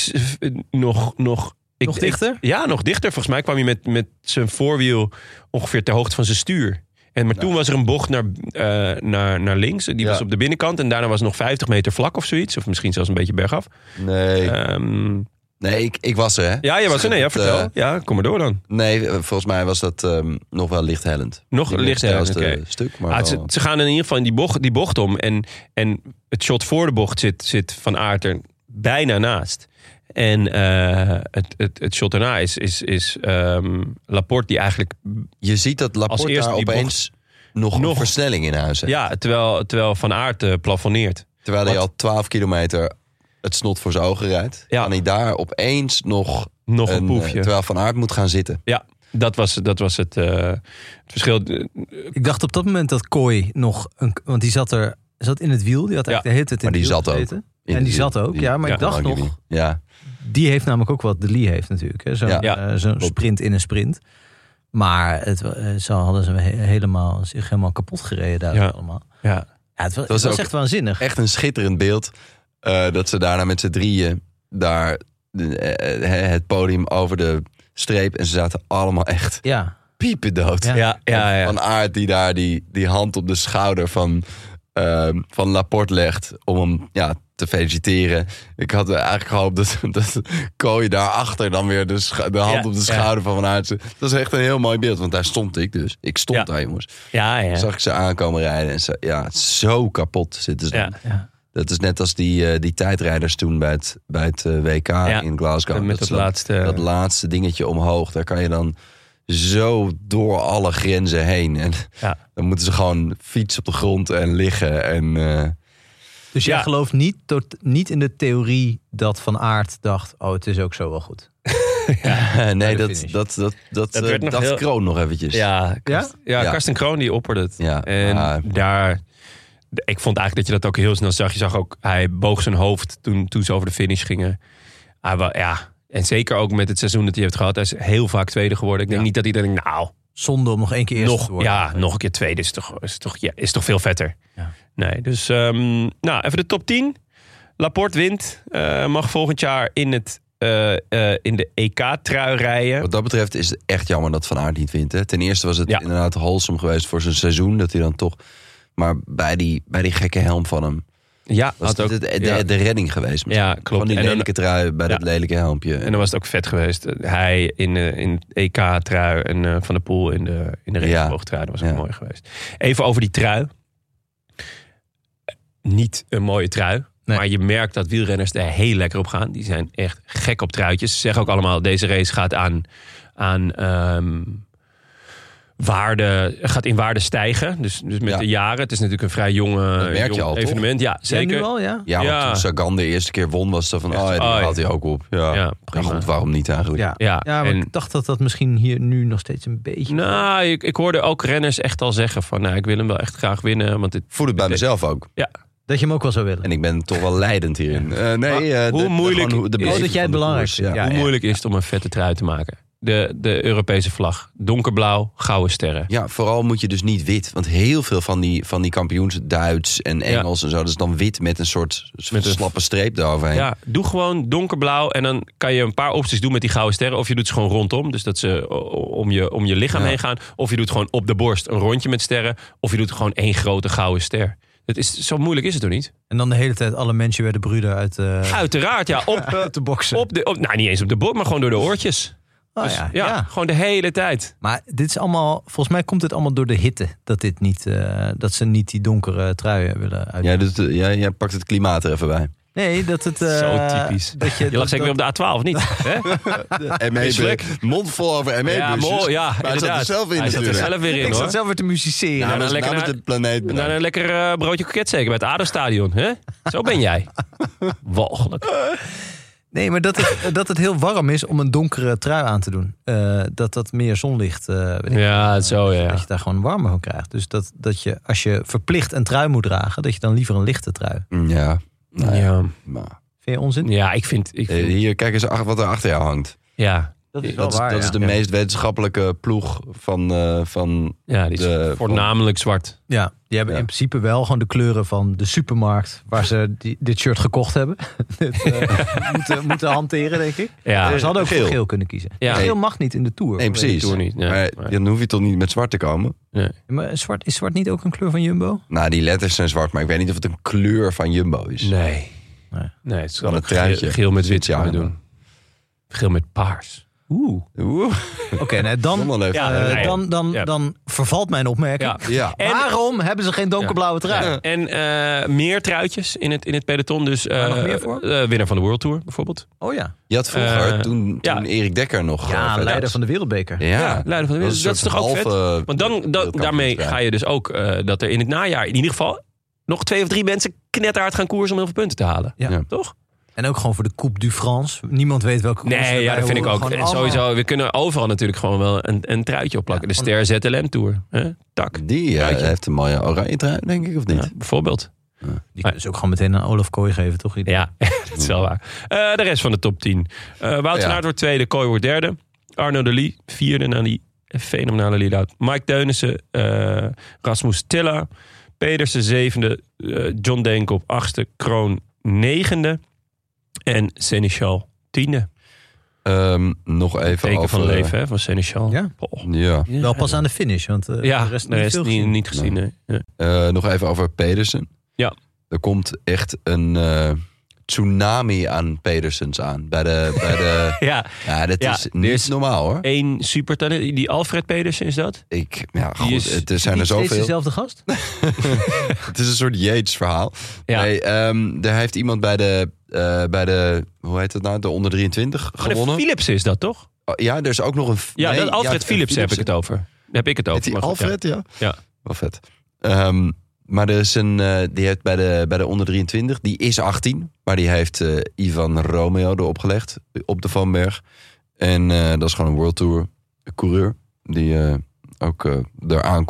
nog... nog ik- Nog ik- dichter? ja, nog dichter. Volgens mij kwam hij met, met zijn voorwiel ongeveer ter hoogte van zijn stuur. En, maar toen was er een bocht naar, eh, naar, naar links. Die Ja. was op de binnenkant. En daarna was het nog 50 meter vlak of zoiets. Of misschien zelfs een beetje bergaf. Nee, Ehm, nee ik, ik was er, hè? ja, je was er. Nee, ja, vertel. eh, ja, kom maar door dan. nee, eh, volgens mij was dat ehm, nog wel lichthellend. Nog lichthellend, snelste oké. stuk, maar Ah, ze, ze gaan in ieder geval in die bocht, die bocht om. En, en het shot voor de bocht zit, zit Van Aert er bijna naast. En eh, het, het, het shot daarna is, is, is ehm, Laporte die eigenlijk... Je ziet dat Laporte daar opeens nog, een Nog- versnelling in huis heeft. Ja, terwijl, terwijl Van Aert eh, plafonneert. Terwijl hij al 12 kilometer het snot voor zijn ogen rijdt. Ja. Kan hij daar opeens nog Nog een, een, poefje. eh, terwijl Van Aert moet gaan zitten. Ja, dat was, dat was het, eh, het verschil. Ik dacht op dat moment dat Kooi nog... Een, want die zat er zat in het wiel. Die had Ja. eigenlijk de hele tijd in Maar die het wiel zat ook. gezeten. En die zat ook, ja. Maar ik dacht nog... niet. Ja, Die heeft namelijk ook wat de Lee heeft natuurlijk. hè. Zo'n Ja. Zo'n sprint in een sprint. Maar het, zo hadden ze he- helemaal, zich helemaal kapot gereden daar Ja. allemaal. Ja, Ja, het was, was het was ook echt waanzinnig. echt een schitterend beeld. Eh, dat ze daarna met z'n drieën daar eh, eh, het podium over de streep. En ze zaten allemaal echt Ja, piependood. Ja. ja, ja. ja. Van Aert die daar die, die hand op de schouder van, ehm, van Laporte legt om hem ja, te feliciteren. Ik had eigenlijk gehoopt dat, dat Kooi daarachter dan weer de, hand Ja, op de ja. schouder van Van Aert. Dat is echt een heel mooi beeld, want daar stond ik dus. Ik stond Ja. daar jongens. ja, ja. Zag ik ze aankomen rijden en ze, ja, zo kapot zitten ze. Ja. Dat is net als die, eh, die tijdrijders toen bij het, bij het eh, WK in Glasgow. met dat laatste... dat laatste dingetje omhoog. Daar kan je dan zo door alle grenzen heen. En Ja. dan moeten ze gewoon fietsen op de grond en liggen. En eh, Dus jij Ja. gelooft niet, tot, niet in de theorie dat Van Aert dacht... oh, het is ook zo wel goed. nee, dat, dat, dat, dat, Dat eh, nog dacht heel- Kroon nog eventjes. Ja, Karst- ja? Ja. Karsten Kroon die opperde het. Ja, En daar... Ik vond eigenlijk dat je dat ook heel snel zag. Je zag ook, hij boog zijn hoofd toen, toen ze over de finish gingen. Hij ja, en zeker ook met het seizoen dat hij heeft gehad. Hij is heel vaak tweede geworden. Ik denk Ja. niet dat hij denkt, nou, Zonde om nog één keer eerst te worden. ja, nog een keer tweede is toch, is toch, ja, is toch veel vetter. Ja. Nee, dus ehm, nou, even de top 10. Laporte wint. eh, mag volgend jaar in, het, eh, eh, in de EK-trui rijden. Wat dat betreft is het echt jammer dat Van Aert niet wint. Hè. Ten eerste was het Ja. inderdaad wholesome geweest voor zijn seizoen. Dat hij dan toch... Maar bij die, bij die gekke helm van hem... Ja, Was het ook, de, de, ja. de redding geweest. misschien. Ja, klopt. Van die dan- lelijke trui bij Ja. dat lelijke helmpje. En dan was het ook vet geweest. Hij in, eh, in het EK-trui en eh, Van der Poel in de, in de regenboogtrui. Dat was ook Ja. mooi geweest. Even over die trui. Niet een mooie trui. Nee. Maar je merkt dat wielrenners er heel lekker op gaan. Die zijn echt gek op truitjes. Ze zeggen ook allemaal, deze race gaat aan, aan ehm, waarde, gaat in waarde stijgen. Dus, dus met Ja. de jaren. Het is natuurlijk een vrij jonge Dat merk je jong al, toch? evenement. Ja, zeker. nu al, ja? Ja, want Ja. toen Sagan de eerste keer won, was het van... Oh, ja, die oh, ja. haalt hij ook op. Ja, Ja, ja prima. goed, waarom niet eigenlijk? Ja, Ja, ja maar en- ik dacht dat dat misschien hier nu nog steeds een beetje... Nou, ik, ik hoorde ook renners echt al zeggen van... Nou, ik wil hem wel echt graag winnen. Want dit, Voel het bij mezelf ook. Dat je hem ook wel zou willen. En ik ben toch wel leidend hierin. Eh, nee, eh, hoe de- de- moeilijk de Oh, dat jij het de belangrijk. Ja. Ja. Hoe moeilijk is het om een vette trui te maken? De, de Europese vlag. Donkerblauw, gouden sterren. Ja, vooral moet je dus niet wit. Want heel veel van die, van die kampioens, Duits en Engels en zo... dat is dan wit met een soort Met een- slappe streep eroverheen. Ja, doe gewoon donkerblauw. En dan kan je een paar opties doen met die gouden sterren. Of je doet ze gewoon rondom. Dus dat ze om je, om je lichaam Ja. heen gaan. Of je doet gewoon op de borst een rondje met sterren. Of je doet gewoon één grote gouden ster. Het is, zo moeilijk is het toch niet? En dan de hele tijd alle mensen werden broeder uit, eh Uiteraard, ja. Op, uit de boksen. op de, op, nou, niet eens op de borst, maar gewoon door de oortjes. Oh, Dus, ja, ja, ja. gewoon de hele tijd. Maar dit is allemaal, volgens mij komt dit allemaal door de hitte. Dat, dit niet, eh, dat ze niet die donkere truien willen uit. Jij, doet, eh, jij, jij pakt het klimaat er even bij. Nee, dat het... eh, Zo typisch. Dat je, Je lag dat- zeker weer op de A12, niet? Hè? ME Misselijk. mond vol over ME Ja, mooi. Ja, maar hij zat er zelf in Hij zat er zelf weer in, Ik hoor. zat zelf weer te musiceren. Ja, Nou, dan is lekker de planeet Nou, bedankt. een lekker broodje kroket zeker bij het ADO-stadion. hè? Zo ben jij. Walgelijk. Nee, maar dat het, dat het heel warm is om een donkere trui aan te doen. Eh, dat dat meer zonlicht... eh, weet ik Ja, zo, ja, ja. Dat je daar gewoon warmer van krijgt. Dus dat, dat je, als je verplicht een trui moet dragen... dat je dan liever een lichte trui. Ja. Nou ja. Ja. maar- Vind je onzin? ja, ik vind... Ik Eh, vind Hier, kijk eens wat er achter jou hangt. ja, Dat is Dat, is, dat is de ja. meest wetenschappelijke ploeg van, eh, van ja, die is De- voornamelijk zwart. Ja, die hebben Ja. in principe wel gewoon de kleuren van de supermarkt... waar ze die, dit shirt gekocht hebben. Dit, eh, moeten, moeten hanteren, denk ik. Ja, ze hadden ook geel. geel kunnen kiezen. Ja. Geel mag niet in de Tour. Nee, precies. Tour niet, nee. maar Nee. dan hoef je toch niet met zwart te komen? Maar zwart, is zwart niet ook een kleur van Jumbo? Nou, die letters zijn zwart, maar ik weet niet of het een kleur van Jumbo is. Nee. Nee. Nee, het is wel het een geel, truitje. geel met wit Ja, doen. Geel met paars. Oeh. Oeh, Oké, nou, dan, dan, Ja, eh, nee, ja. dan, dan, Ja. dan vervalt mijn opmerking. Ja. ja. En- Waarom hebben ze geen donkerblauwe trui? En eh, meer truitjes in het, in het peloton. Dus Waar nog eh, meer voor? eh, winnaar van de World Tour bijvoorbeeld. Oh ja. Je had vroeger, Eh, toen, ja. toen Erik Dekker nog... Ja, eh, leider van de wereldbeker. Ja, Ja, leider van de wereld. Dat is toch ook vet? Want dan, daarmee ga je dus ook eh, dat er in het najaar in ieder geval nog twee of drie mensen knetterhard gaan koersen om heel veel punten te halen. Ja. Ja. Toch? En ook gewoon voor de Coupe du France. Niemand weet welke koers Nee, ja, dat vind ik ook. En sowieso, we kunnen overal natuurlijk gewoon wel een, een truitje opplakken. Ja, de Ster ZLM Tour. Hè? Tak. Die eh, heeft een mooie oranje trui, denk ik, of niet? Ja, bijvoorbeeld. Die kunnen ze ook gewoon meteen aan Olaf Kooi geven, toch? Ja, dat is wel waar. Eh, de rest van de top 10. Eh Wout van Ja. Aert wordt tweede, Kooi wordt derde. Arno de Lee, vierde na die fenomenale lead-out. Mike Teunissen, eh, Rasmus Tilla. Pedersen zevende, John Denkop achtste, Kroon negende. En Seneschal tiende. Ehm, nog even Teken over... van leven hè, van Seneschal. Ja? Ja, Wel pas aan de finish, want eh, Ja, de rest de rest veel niet, gezien. niet gezien. nee. Eh, nog even over Pedersen. Ja. Er komt echt een eh, tsunami aan Pedersens aan. Bij de, bij de, Ja, ja, dat Ja, is niet is- normaal hoor. één supertalent. Die Alfred Pedersen is dat? Ik, ja, goed, is- het er zijn er zoveel. dezelfde gast? Het is een soort Yates verhaal. Ja. Nee, ehm, er heeft iemand bij de, eh, bij de, hoe heet het nou, de onder 23 Maar de gewonnen. Philips is dat toch? Oh, ja, er is ook nog een... Ja, nee, dat Alfred ja, Philips heb ik het over. Daar heb ik het over. Goed, Alfred, ja? Ja. Wel vet. Ehm, maar er is een, eh, die heeft bij de, bij de onder 23, die is 18. Maar die heeft eh, Ivan Romeo erop gelegd op de Van Berg. En eh, dat is gewoon een World Tour coureur die eh, ook eh eraan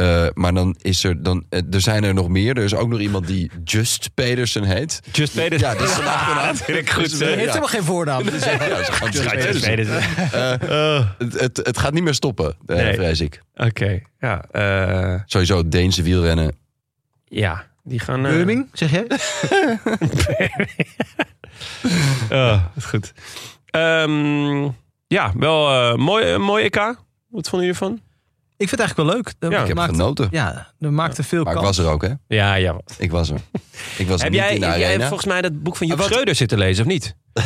Eh, maar dan is er, dan, eh, er zijn er nog meer. Er is ook nog iemand die Just Pedersen heet. ja. Just Pedersen. Ja, dat is achternaam. vind ik goed. Dus, eh, Hij heeft ja. helemaal geen voornaam. Dus, eh, Ja, Just Ja, Just Pedersen. Pedersen. Het, het, het gaat niet meer stoppen, Nee. vrees ik. Oké, ja. eh, Sowieso Deense wielrennen. ja, die gaan... eh, Beuming, zeg jij? Oh, dat is goed. Ehm, ja, wel eh mooi, eh, mooi EK. Wat vonden jullie ervan? Ik vind het eigenlijk wel leuk. Dat Ja, Ik heb maakt, genoten. ja, er maakte veel Maar ik kans. was er ook, hè? Ja, ja. Ik was er. Ik was er Heb niet jij, in de heb jij arena. volgens mij dat boek van Joep Ah, wat? Schreuder zitten lezen, of niet?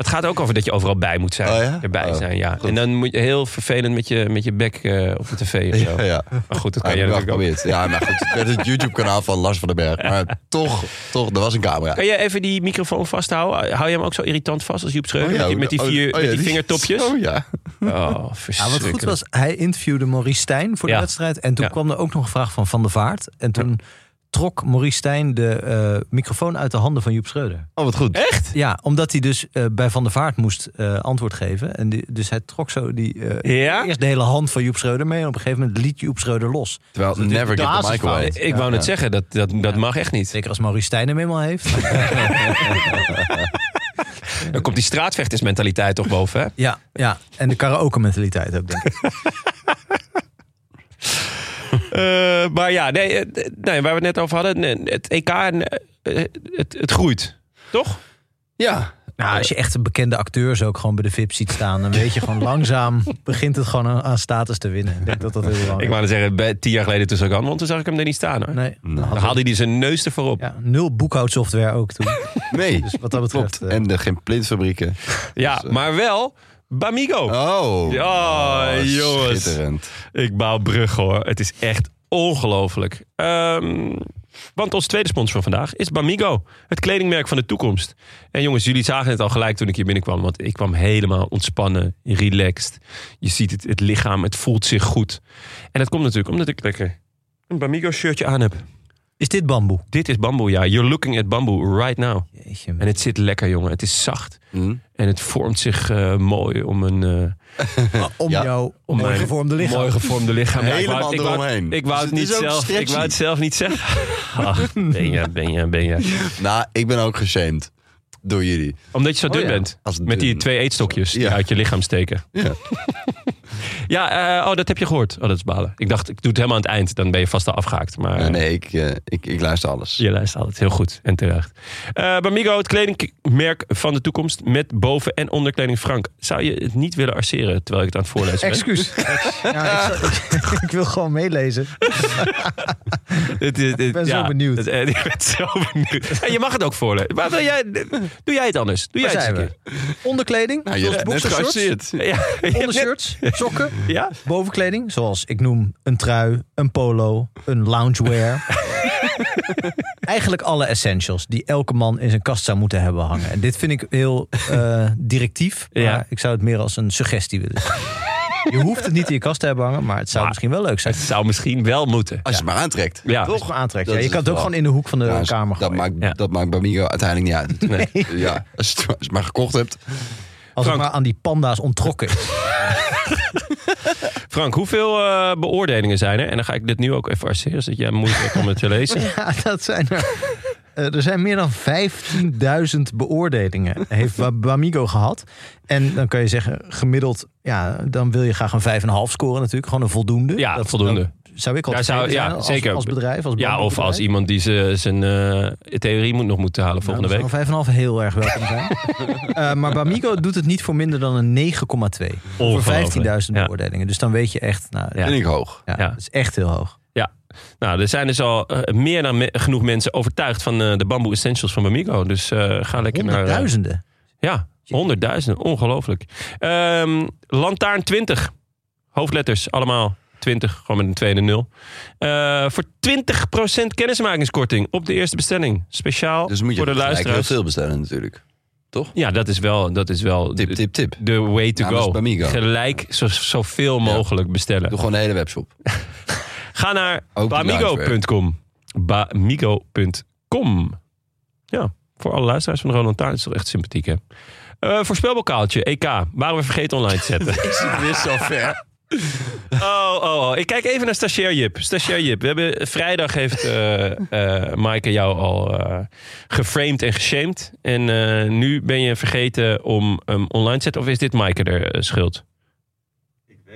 Het gaat ook over dat je overal bij moet zijn. Oh ja? Erbij Oh, zijn, ja. goed. En dan moet je heel vervelend met je, met je bek eh, op de tv of zo. Ja, ja. Maar goed, dat kan jij het natuurlijk ook. geprobeerd. Ja, maar goed. Het werd het YouTube-kanaal van Lars van den Berg. Maar toch, toch, er was een camera. Kan je even die microfoon vasthouden? Hou je hem ook zo irritant vast als Joep Schreuder? Oh ja, met, die, oh, vier, oh ja, met die die- vingertopjes? Oh ja. Oh, Ja, wat goed was, hij interviewde Maurice Stijn voor de Ja. wedstrijd. En toen Ja. kwam er ook nog een vraag van Van der Vaart. En toen trok Maurice Stijn de eh, microfoon uit de handen van Joep Schreuder. Oh, wat goed. Echt? Ja, omdat hij dus eh, bij Van der Vaart moest eh, antwoord geven. En die, dus hij trok zo die, eh, Ja? eerst de hele hand van Joep Schreuder mee. En op een gegeven moment liet Joep Schreuder los. Terwijl, never get the mic away. Ik wou net zeggen, dat, dat, dat mag echt niet. Zeker als Maurice Stijn hem eenmaal heeft. Dan komt die straatvechtersmentaliteit toch boven, hè? ja, ja, en de karaoke mentaliteit ook, denk ik. Eh, maar ja, nee, eh, nee, waar we het net over hadden. nee, Het EK, en, eh, het, het groeit. Toch? Ja. Nou, als je echt een bekende acteurs ook gewoon bij de VIP ziet staan... dan weet je gewoon langzaam begint het gewoon aan, aan status te winnen. Ik denk dat dat heel belangrijk Ik wou net zeggen, bij, tien jaar geleden toen Sagan, want toen zag ik hem er niet staan. Hoor. Nee, Nou, Dan haalde hij zijn neus ervoor op. ja, nul boekhoudsoftware ook toen. Nee. Dus wat dat betreft... Klopt. En de geen plintfabrieken. Ja, Dus, maar wel Bamigo. Oh. Ja, jongens. Schitterend. Ik bouw bruggen hoor. Het is echt ongelooflijk. Ehm, want ons tweede sponsor van vandaag is Bamigo. Het kledingmerk van de toekomst. En jongens, jullie zagen het al gelijk toen ik hier binnenkwam. Want ik kwam helemaal ontspannen, relaxed. Je ziet het, het lichaam, het voelt zich goed. En dat komt natuurlijk omdat ik lekker een Bamigo shirtje aan heb. Is dit bamboe? Dit is bamboe, ja. You're looking at bamboo right now. Jeetje. En het zit lekker, jongen. Het is zacht. Hm? En het vormt zich eh, mooi om een... eh, om Ja. jouw om mooi mijn gevormde lichaam. Mooi gevormde lichaam. Ja, ik wou- Helemaal ik wou, eromheen. Ik wou het Dus niet het ook zelf, ik wou het zelf niet zeggen. Ach, ben je, ben je, ben je. Nou, ik ben ook geshamed door jullie. Omdat je zo dun ja. bent. Als Met die dun. twee eetstokjes die uit je lichaam steken. Ja. Ja, eh, oh, dat heb je gehoord. Oh, dat is balen. Ik dacht, ik doe het helemaal aan het eind. Dan ben je vast al afgehaakt. Maar Nee, nee ik, eh, ik, ik luister alles. je luistert altijd heel goed en terecht. Eh Bamigo, het kledingmerk van de toekomst. Met boven- en onderkleding Frank. Zou je het niet willen arceren terwijl ik het aan het voorlezen ben? Excuus. Ja, ik, ik wil gewoon meelezen. Ik ben zo benieuwd. het- je bent zo benieuwd. En je mag het ook voorlezen. Maar wil jij, doe jij het anders? Doe jij Waar het zijn eens we? een Onderkleding, Nou, je net keer? Ja, ondershirts, sokken, Ja? bovenkleding, zoals ik noem een trui, een polo, een loungewear. Eigenlijk alle essentials die elke man in zijn kast zou moeten hebben hangen. En dit vind ik heel eh, directief, maar Ja. ik zou het meer als een suggestie willen zien. Je hoeft het niet in je kast te hebben hangen, maar het zou Maar- misschien wel leuk zijn. Het zou misschien wel moeten. Als je het maar aantrekt. Ja. Toch maar. Dat Ja, je kan het ook wel- gewoon in de hoek van de kamer dat, gooien. maakt, Ja. dat maakt Bamigo uiteindelijk niet uit. Nee. Ja, als je, het, als je het maar gekocht hebt. Als het Frank. maar aan die panda's ontrokken is. Frank, hoeveel eh, beoordelingen zijn er? En dan ga ik dit nu ook even arceren, zodat jij moeite hebt om het te lezen. Ja, dat zijn er. Eh, er zijn meer dan 15.000 beoordelingen. Heeft Ba- Bamigo gehad. En dan kan je zeggen, gemiddeld, ja, dan wil je graag een 5,5 scoren natuurlijk. Gewoon een voldoende. Ja, voldoende. dat zou ik al Ja, zou- ja, zijn als, zeker. als bedrijf. Als Ja, of als iemand die ze- zijn eh, theorie moet nog moeten halen Nou, volgende dan week. zou een 5,5 heel erg welkom zijn. Eh, maar Bamigo doet het niet voor minder dan een 9,2. Voor Ongelooflijk. 15.000 Ja. beoordelingen. Dus dan weet je echt, nou, Ja. Vind ik hoog. ja, Ja. dat is echt heel hoog. Nou, er zijn dus al eh, meer dan me- genoeg mensen overtuigd van eh, de Bamboo Essentials van Bamigo. Dus eh, ga lekker naar... Honderdduizenden. Ja, honderdduizenden. Ongelooflijk. Ehm Lantaarn 20. Hoofdletters, allemaal 20. Gewoon met een tweede nul. Eh, voor 20% kennismakingskorting op de eerste bestelling. Speciaal Dus moet je voor de heel veel bestellen natuurlijk. Toch? Ja, dat is wel, dat is wel Tip, de- tip, tip. de way to Namens go. Bamigo. Gelijk zo, zoveel mogelijk bestellen. Doe gewoon de hele webshop. Ga naar bamigo.com. Bamigo.com. Ja, voor alle luisteraars van de Roland Taarn is toch echt sympathiek, hè? Eh voorspelbokaaltje, EK. Waren we vergeten online te zetten. Is het weer zo ver? Oh, oh, oh. Ik kijk even naar stagiair Jip. Stagiair Jip. We hebben, vrijdag heeft eh eh Maaike jou al eh, geframed en geshamed. En eh, nu ben je vergeten om hem online te zetten. Of is dit Maaike er eh, schuld?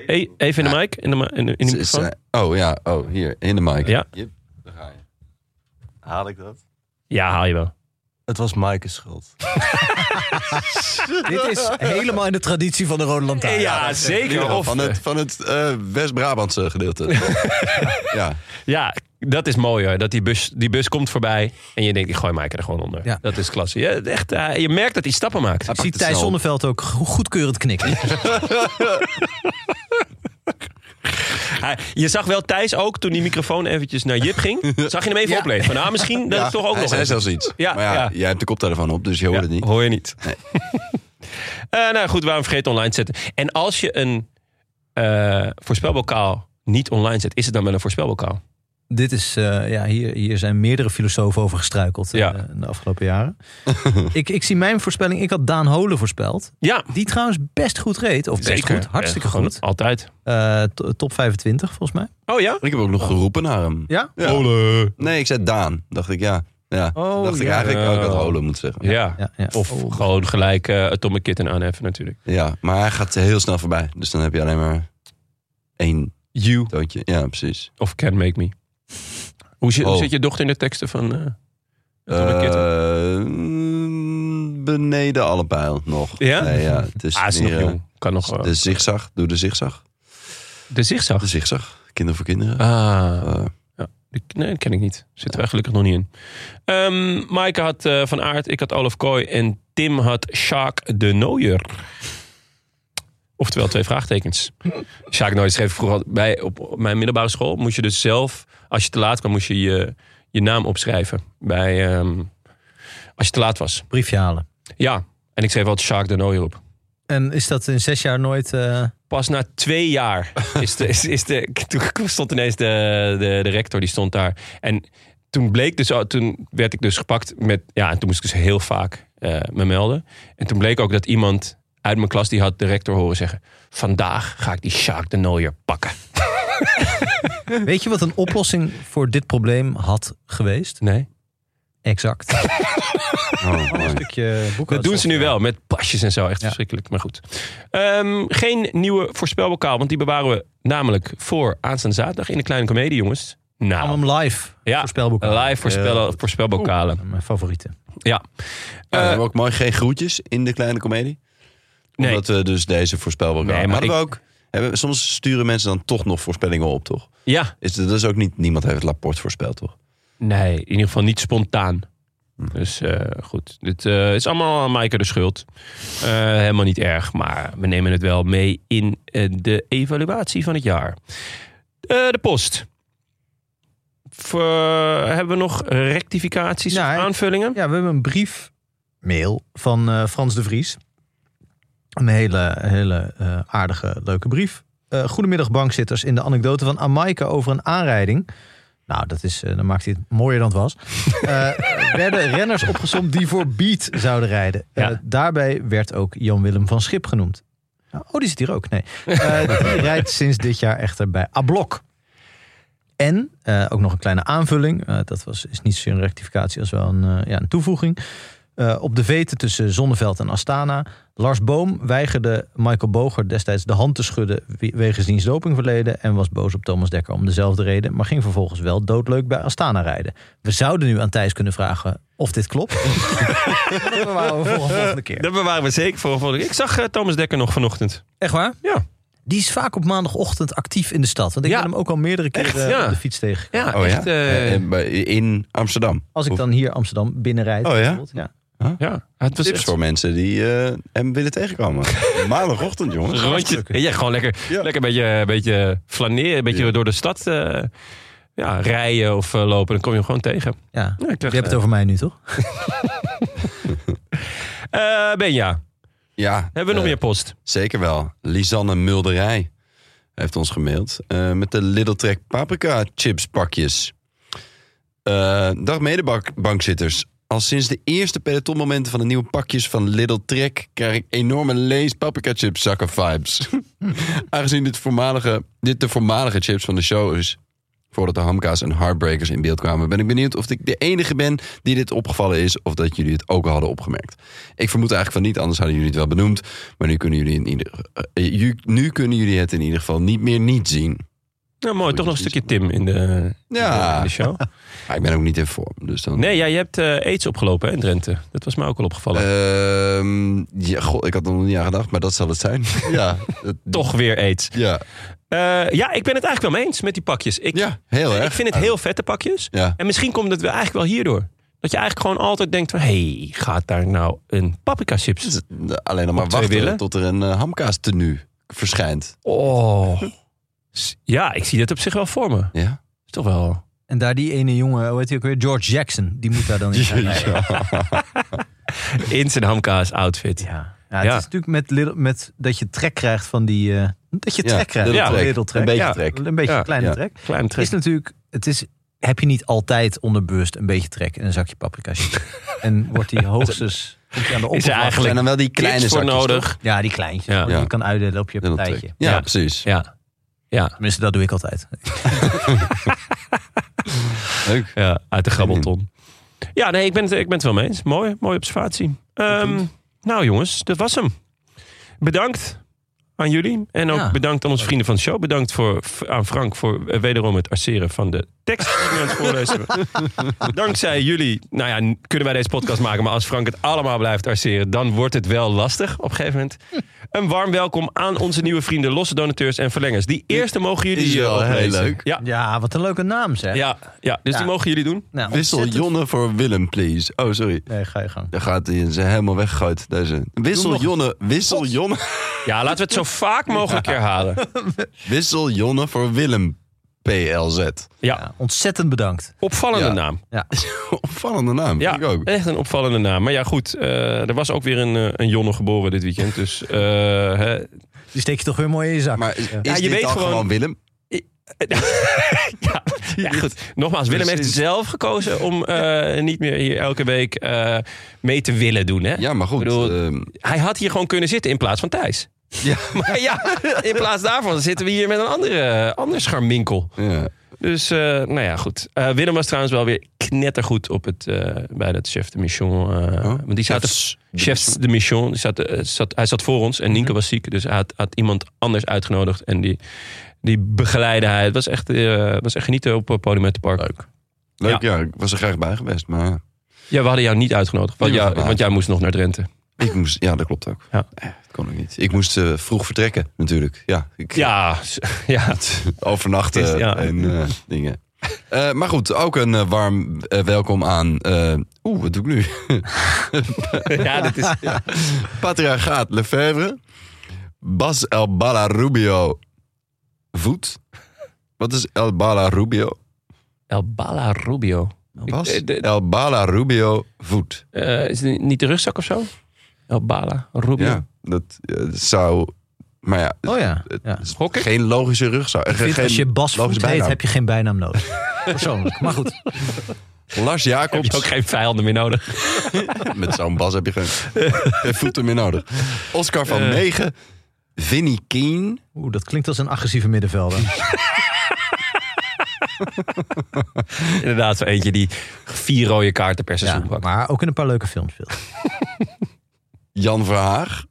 E- even in de mic, in de, in de, in de microfoon. eh, oh ja, oh hier, in de mic. Ja. Daar ga je. Haal ik dat? Ja, haal je wel. Het was Maaike's schuld. Dit is helemaal in de traditie van de Rode Lantaarn. Ja, zeker. Of, van het, van het eh, West-Brabantse gedeelte. ja. Ja, dat is mooi hoor. Dat die bus, die bus komt voorbij en je denkt, ik gooi Maaike er gewoon onder. Ja. Dat is klasse. Ja, echt, eh, je merkt dat hij stappen maakt. Ik zie Thijs. Zonneveld ook go- goedkeurend knikken. Hij- je zag wel Thijs ook, toen die microfoon eventjes naar Jip ging, zag je hem even Ja. opleven. Van, nou, misschien dat het toch ook hij nog zei even- zelfs iets. Ja, maar ja, ja. jij hebt de koptelefoon op, dus je hoort het niet. Hoor je niet. Eh, nou goed, waarom vergeten online te zetten? En als je een eh, voorspelbokaal niet online zet, is het dan wel een voorspelbokaal? Dit is, eh, ja, hier, hier zijn meerdere filosofen over gestruikeld eh, Ja. in de afgelopen jaren. ik, ik zie mijn voorspelling, ik had Daan Holen voorspeld. Ja, Die trouwens best goed reed. Of best zeker. goed, hartstikke goed. Altijd. Eh, to- top 25 volgens mij. Oh ja? Ik heb ook nog geroepen naar hem. Ja? Ja. Nee, ik zei Daan. Dacht ik, ja. ja. Oh, dacht ik eigenlijk ook dat Oh. Holen moet zeggen. Ja. Ja, ja. Of Oh. gewoon gelijk eh Atomic Kitten aanheffen natuurlijk. Ja, maar hij gaat heel snel voorbij. Dus dan heb je alleen maar één You toontje. Ja, precies. of Can Make Me. Hoe zit, hoe Oh. zit je dochter in de teksten van? Eh, mm, beneden alle pijl nog. Ja? Nee, ja. Het is Ah, is nog meer, eh, jong. Kan nog... De zigzag. Doe de zigzag. de zigzag. De zigzag. Kinderen voor kinderen. Ah. Die- Nee, dat ken ik niet. Zitten wij gelukkig nog niet in. Ehm Maaike had Van Aert, ik had Olaf Kooi en Tim had Sjaak de Nooier. Oftewel twee vraagtekens. Sjaak de Nooier schreef vroeger bij, op, mijn middelbare school. Moest je dus zelf, als je te laat kwam, moest je je, je naam opschrijven. Bij, ehm, als je te laat was. Briefje halen. Ja, en ik schreef altijd Sjaak de Nooier op. En is dat in zes jaar nooit... eh, Pas na twee jaar is de, is, is de, toen stond ineens de, de, de rector, die stond daar. En toen bleek dus, toen werd ik dus gepakt met, ja, en toen moest ik dus heel vaak eh, me melden. En toen bleek ook dat iemand uit mijn klas die had de rector horen zeggen: vandaag ga ik die Sjaak de Nooier pakken. Weet je wat een oplossing voor dit probleem had geweest? Nee. Exact. Oh, Een mooi. stukje boeken. Dat doen ze nu wel met pasjes en zo. Echt Ja. verschrikkelijk. Maar goed. Ehm, geen nieuwe voorspelbokaal, want die bewaren we namelijk voor aanstaande zaterdag in de kleine comedie, jongens. Nou, Allemaal live. Ja, live voorspelbokalen. Mijn favorieten. Ja. We Eh, hebben ook mooi geen groetjes in de kleine komedie. Nee. Omdat we dus deze voorspelbokaal Nee, maar hadden we ook. Hebben, soms sturen mensen dan toch nog voorspellingen op, toch? Ja, Is dat is ook niet, niemand heeft Laporte voorspeld, toch? nee, in ieder geval niet spontaan. Dus eh, goed, dit eh, is allemaal aan Maaike de schuld. Eh, helemaal niet erg, maar we nemen het wel mee in de evaluatie van het jaar. Eh, de post. Voor- hebben we nog rectificaties Ja, aanvullingen? Ja, we hebben een brief, mail van eh, Frans de Vries. Een hele, hele eh, aardige, leuke brief. Eh, goedemiddag bankzitters. In de anekdote van Amaike over een aanrijding... Nou, dat is, eh, dan maakt hij het mooier dan het was. werden renners opgesomd die voor Beat zouden rijden. Ja. daarbij werd ook Jan-Willem van Schip genoemd. Nou, oh, die zit hier ook. Nee. Die rijdt sinds dit jaar echter bij Ablok. En ook nog een kleine aanvulling. Dat was, is niet zozeer een rectificatie als wel een, ja, een toevoeging. Eh, op de veten tussen Zonneveld en Astana. Lars Boom weigerde Michael Boger destijds de hand te schudden we- wegens diens dopingverleden. En was boos op Thomas Dekker om dezelfde reden. Maar ging vervolgens wel doodleuk bij Astana rijden. We zouden nu aan Thijs kunnen vragen of dit klopt. dat bewaren we voor een volgende keer. Dat bewaren we zeker voor een volgende keer. Ik zag eh, Thomas Dekker nog vanochtend. Echt waar? Ja. Die is vaak op maandagochtend actief in de stad. Want ik Ja. ben hem ook al meerdere keren ja. op de fiets tegen. Ja, Oh ja? echt. eh, in Amsterdam. Als ik dan hier Amsterdam binnenrijd. Oh ja? bijvoorbeeld, ja. ja, het was Tips echt voor mensen die eh, hem willen tegenkomen. Maandagochtend, jongens. rondje. Ja, gewoon lekker, Ja. lekker een beetje, een beetje flaneren. Een beetje Ja. door de stad eh, ja, rijden of eh, lopen. Dan kom je hem gewoon tegen. ja. Ja, ik Je hebt het over mij nu, toch? eh, Benja, Ja, hebben we nog meer post? Zeker wel. Lisanne Mulderij heeft ons gemaild. eh, met de Little Trek paprika chips pakjes. Eh, dag medebankzitters. Al sinds de eerste pelotonmomenten van de nieuwe pakjes van Little Trek... krijg ik enorme Lees paprika chips zakken vibes. Aangezien dit, voormalige, dit de voormalige chips van de show is... voordat de hamkaas en heartbreakers in beeld kwamen... ben ik benieuwd of ik de enige ben die dit opgevallen is... of dat jullie het ook al hadden opgemerkt. Ik vermoed eigenlijk van niet, anders hadden jullie het wel benoemd. Maar nu kunnen jullie, in ieder, eh, ju- nu kunnen jullie het in ieder geval niet meer niet zien. Nou, mooi. Toch nog een stukje Tim in de, Ja. in de show. Maar ik ben ook niet in vorm. Dus dan... Nee, ja, je hebt eh aids opgelopen hè, in Drenthe. Dat was mij ook al opgevallen. Ehm, ja, god, ik had er nog niet aan gedacht, maar dat zal het zijn. ja, het- Toch weer aids. Ja, Eh, ja, ik ben het eigenlijk wel mee eens met die pakjes. Ik, ja heel erg. ik vind het heel vette pakjes. Ja. En misschien komt het wel eigenlijk wel hierdoor. Dat je eigenlijk gewoon altijd denkt van... hé, hey, gaat daar nou een paprika chips? Eh, Alleen nog maar Op twee wachten willen? tot er een uh, hamkaas tenue verschijnt. Oh. Ja, ik zie dat op zich wel voor me. Ja. Is toch wel... En daar die ene jongen, hoe heet hij ook weer? George Jackson. Die moet daar dan in rijden. In zijn hamkaas outfit. Ja. Ja, het Ja. is natuurlijk met, little- met dat je trek krijgt van die... eh, dat je Ja, trek krijgt. trek. Een beetje Ja. trek. Een beetje Ja. een kleine Ja. trek. Klein Het trek. is natuurlijk... Het is, heb je niet altijd onderbewust een beetje trek en een zakje paprika en wordt die hoogstens... Die aan de Is er eigenlijk En dan wel die kleine voor zakjes, nodig. toch? Ja, die kleintjes. Ja. Ja. Die Ja. je kan uitdelen op je partijtje. Ja, Ja. precies. Ja. Ja, Tenminste, dat doe ik altijd. Leuk. ja, uit de grabbelton. Ja, nee, ik ben het, ik ben het wel mee eens. Mooi, mooie observatie. Ehm, nou jongens, dat was hem. Bedankt aan jullie. En ook Ja. bedankt aan onze vrienden van de show. Bedankt voor, aan Frank voor eh, wederom het arceren van de tekst die we aan het voorlezen. Dankzij jullie, nou ja, n- kunnen wij deze podcast maken. Maar als Frank het allemaal blijft arceren, dan wordt het wel lastig op een gegeven moment. Een warm welkom aan onze nieuwe vrienden, losse donateurs en verlengers. Die eerste mogen jullie Is wel eh, heel leuk. Ja, Ja, wat een leuke naam zeg. ja, ja, dus Ja. die mogen jullie doen. Nou, Wissel ontzettend- Jonne voor Willem, please. Oh, sorry. Nee, ga je gang. Daar gaat hij ze helemaal weggegooid. Deze. Wissel nog- Jonne. Wissel Jonne. Ja, laten we het zo vaak mogelijk herhalen. Wissel Jonne voor Willem. PLZ. Ja, Ja, ontzettend bedankt. opvallende Ja. naam. Opvallende naam. Ja, vind ik ook. echt een opvallende naam. Maar ja, goed, eh, er was ook weer een, eh, een Jonne geboren dit weekend. Dus eh, hè, Die steek je toch weer mooi in je zak. Maar is Ja, je dit weet dan gewoon- gewoon Willem? ja, ja, goed. Nogmaals, Willem heeft Precies. zelf gekozen om eh, niet meer hier elke week eh, mee te willen doen. Hè? Ja, maar goed. Ik bedoel, ehm, Hij had hier gewoon kunnen zitten in plaats van Thijs. Ja. Maar ja, in plaats daarvan zitten we hier met een andere, ander scharminkel. ja. Dus, eh, nou ja, goed. Eh, Willem was trouwens wel weer knettergoed op het, eh, bij dat chef de mission. eh, Oh, want die zaten, chefs de chefs de mission. Die zat, eh, zat, hij zat voor ons en Nienke was ziek. Dus hij had, had iemand anders uitgenodigd. En die, die begeleidde hij. Het was echt, eh, was echt genieten op het podium met de park. Leuk. Leuk, ja. Ik was er graag bij geweest. Maar Ja, we hadden jou niet uitgenodigd. Want, waar. want jij moest nog naar Drenthe. ik moest... Ja, dat klopt ook. Ja. Eh, kon ik niet. Ik moest eh, vroeg vertrekken, natuurlijk. Ja, ik, Ja, s- ja. overnachten is- ja. en eh, dingen. Eh, maar goed, ook een eh, warm eh, welkom aan... eh, Oeh, wat doe ik nu? ja, dit is... Patriarchaat Lefebvre. Bas El Bala Rubio Voet. Wat is El Bala Rubio? El Bala Rubio. Bas Ik- eh, de- El Bala Rubio Voet. Eh, is het niet de rugzak of zo? El Bala Rubio. Ja, dat eh, zou... Maar ja, Oh ja. geen logische rugzak. Ik vind, geen als je Bas heet, heb je geen bijnaam nodig. Persoonlijk. Maar goed. Lars Heb Jacobs. je ook geen vijanden meer nodig? Met zo'n Bas heb je geen, geen voeten meer nodig. Oscar van Eh. Megen. Vinnie Keen. Oeh, dat klinkt als een agressieve middenvelder. Inderdaad, zo eentje die vier rode kaarten per seizoen Ja, pakt. maar ook in een paar leuke films speelt. Jan Verhaag.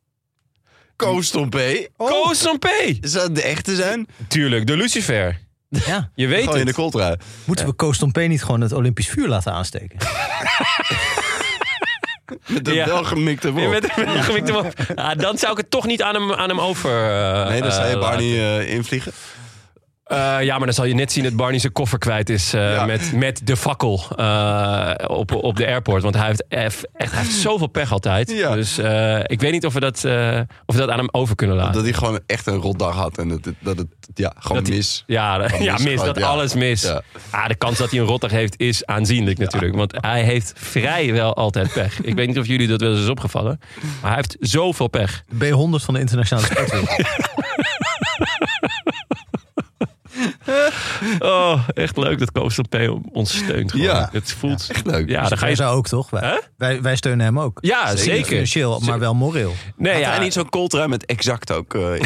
Koos Tompé. Koos P! Zou dat de echte zijn? Tuurlijk, de Lucifer. Ja. Je weet Gewoon in de het. Moeten we Koos niet gewoon het Olympisch vuur laten aansteken? Met een Ja. welgemikte Ja, wol. met, een gemikte wol. Ah, dan zou ik het toch niet aan hem, aan hem over. eh, Nee, dan zou je eh, Barney eh, invliegen. Eh, ja, maar dan zal je net zien dat Barney zijn koffer kwijt is eh, Ja. met, met de fakkel eh, op, op de airport. Want hij heeft, echt, hij heeft zoveel pech altijd. Ja. Dus eh, ik weet niet of we, dat, eh, of we dat aan hem over kunnen laten. Dat hij gewoon echt een rotdag had. En dat het, dat het ja, gewoon Dat hij- mis. Ja, Gewoon ja mis Dat ja. alles mis. Ja. Ah, de kans dat hij een rotdag heeft is aanzienlijk natuurlijk. Want hij heeft vrijwel altijd pech. Ik weet niet of jullie dat wel eens is opgevallen. Maar hij heeft zoveel pech. De B100 van de internationale sportwereld. Oh, echt leuk dat Coastal P ons steunt. Gewoon. Ja. Het voelt... Echt leuk. Ja, dan ga Wij je... zou ook, toch? Wij, Hè? wij, wij steunen hem ook. Ja, zeker. Financieel, maar wel moreel. Nee, Had ja, hij niet zo'n coltrui met exact ook? eh?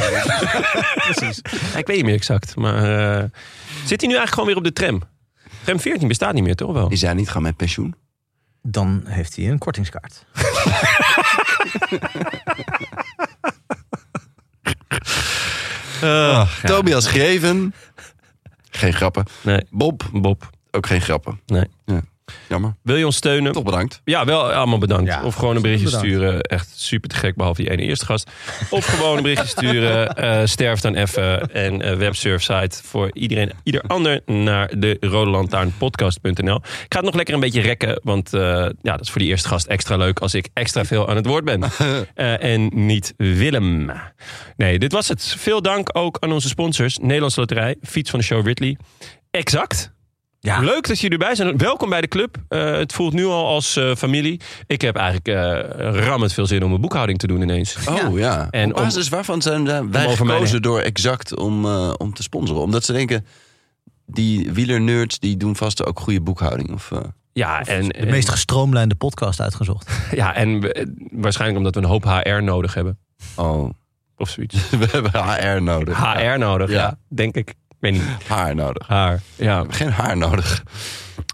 Precies. ik weet niet meer exact. Maar eh, zit hij nu eigenlijk gewoon weer op de tram? Tram 14 bestaat niet meer, toch wel? Is hij niet gaan met pensioen? Dan heeft hij een kortingskaart. Tobias Greven. Geen grappen. Nee, Bob. Bob. Ook geen grappen. Nee. Ja. Jammer. Wil je ons steunen? Toch bedankt. Ja, wel allemaal bedankt. Ja, of gewoon een berichtje bedankt. sturen. Echt super te gek, behalve die ene eerste gast. Of gewoon een berichtje sturen. eh, sterf dan even. En eh websurfsite voor iedereen, ieder ander naar de rodelantaarnpodcast.nl. Ik ga het nog lekker een beetje rekken. Want eh, ja, dat is voor die eerste gast extra leuk als ik extra veel aan het woord ben. Eh, en niet Willem. Nee, dit was het. Veel dank ook aan onze sponsors. Nederlandse Loterij, Fiets van de Show Ridley. Exact. Ja. Leuk dat jullie erbij zijn. Welkom bij de club. Eh, het voelt nu al als eh, familie. Ik heb eigenlijk eh rammend veel zin om een boekhouding te doen ineens. Oh ja. En En Op basis waarvan zijn wij gekozen door Exact om, eh, om te sponsoren? Omdat ze denken, die wielernerds die doen vast ook goede boekhouding. Of, eh, Ja, en, De meest gestroomlijnde podcast uitgezocht. ja, en waarschijnlijk omdat we een hoop HR nodig hebben. oh, Of zoiets. we hebben HR nodig. HR nodig, ja. Ja. Denk ik. Ik weet niet. Haar nodig. Haar, ja. Geen haar nodig.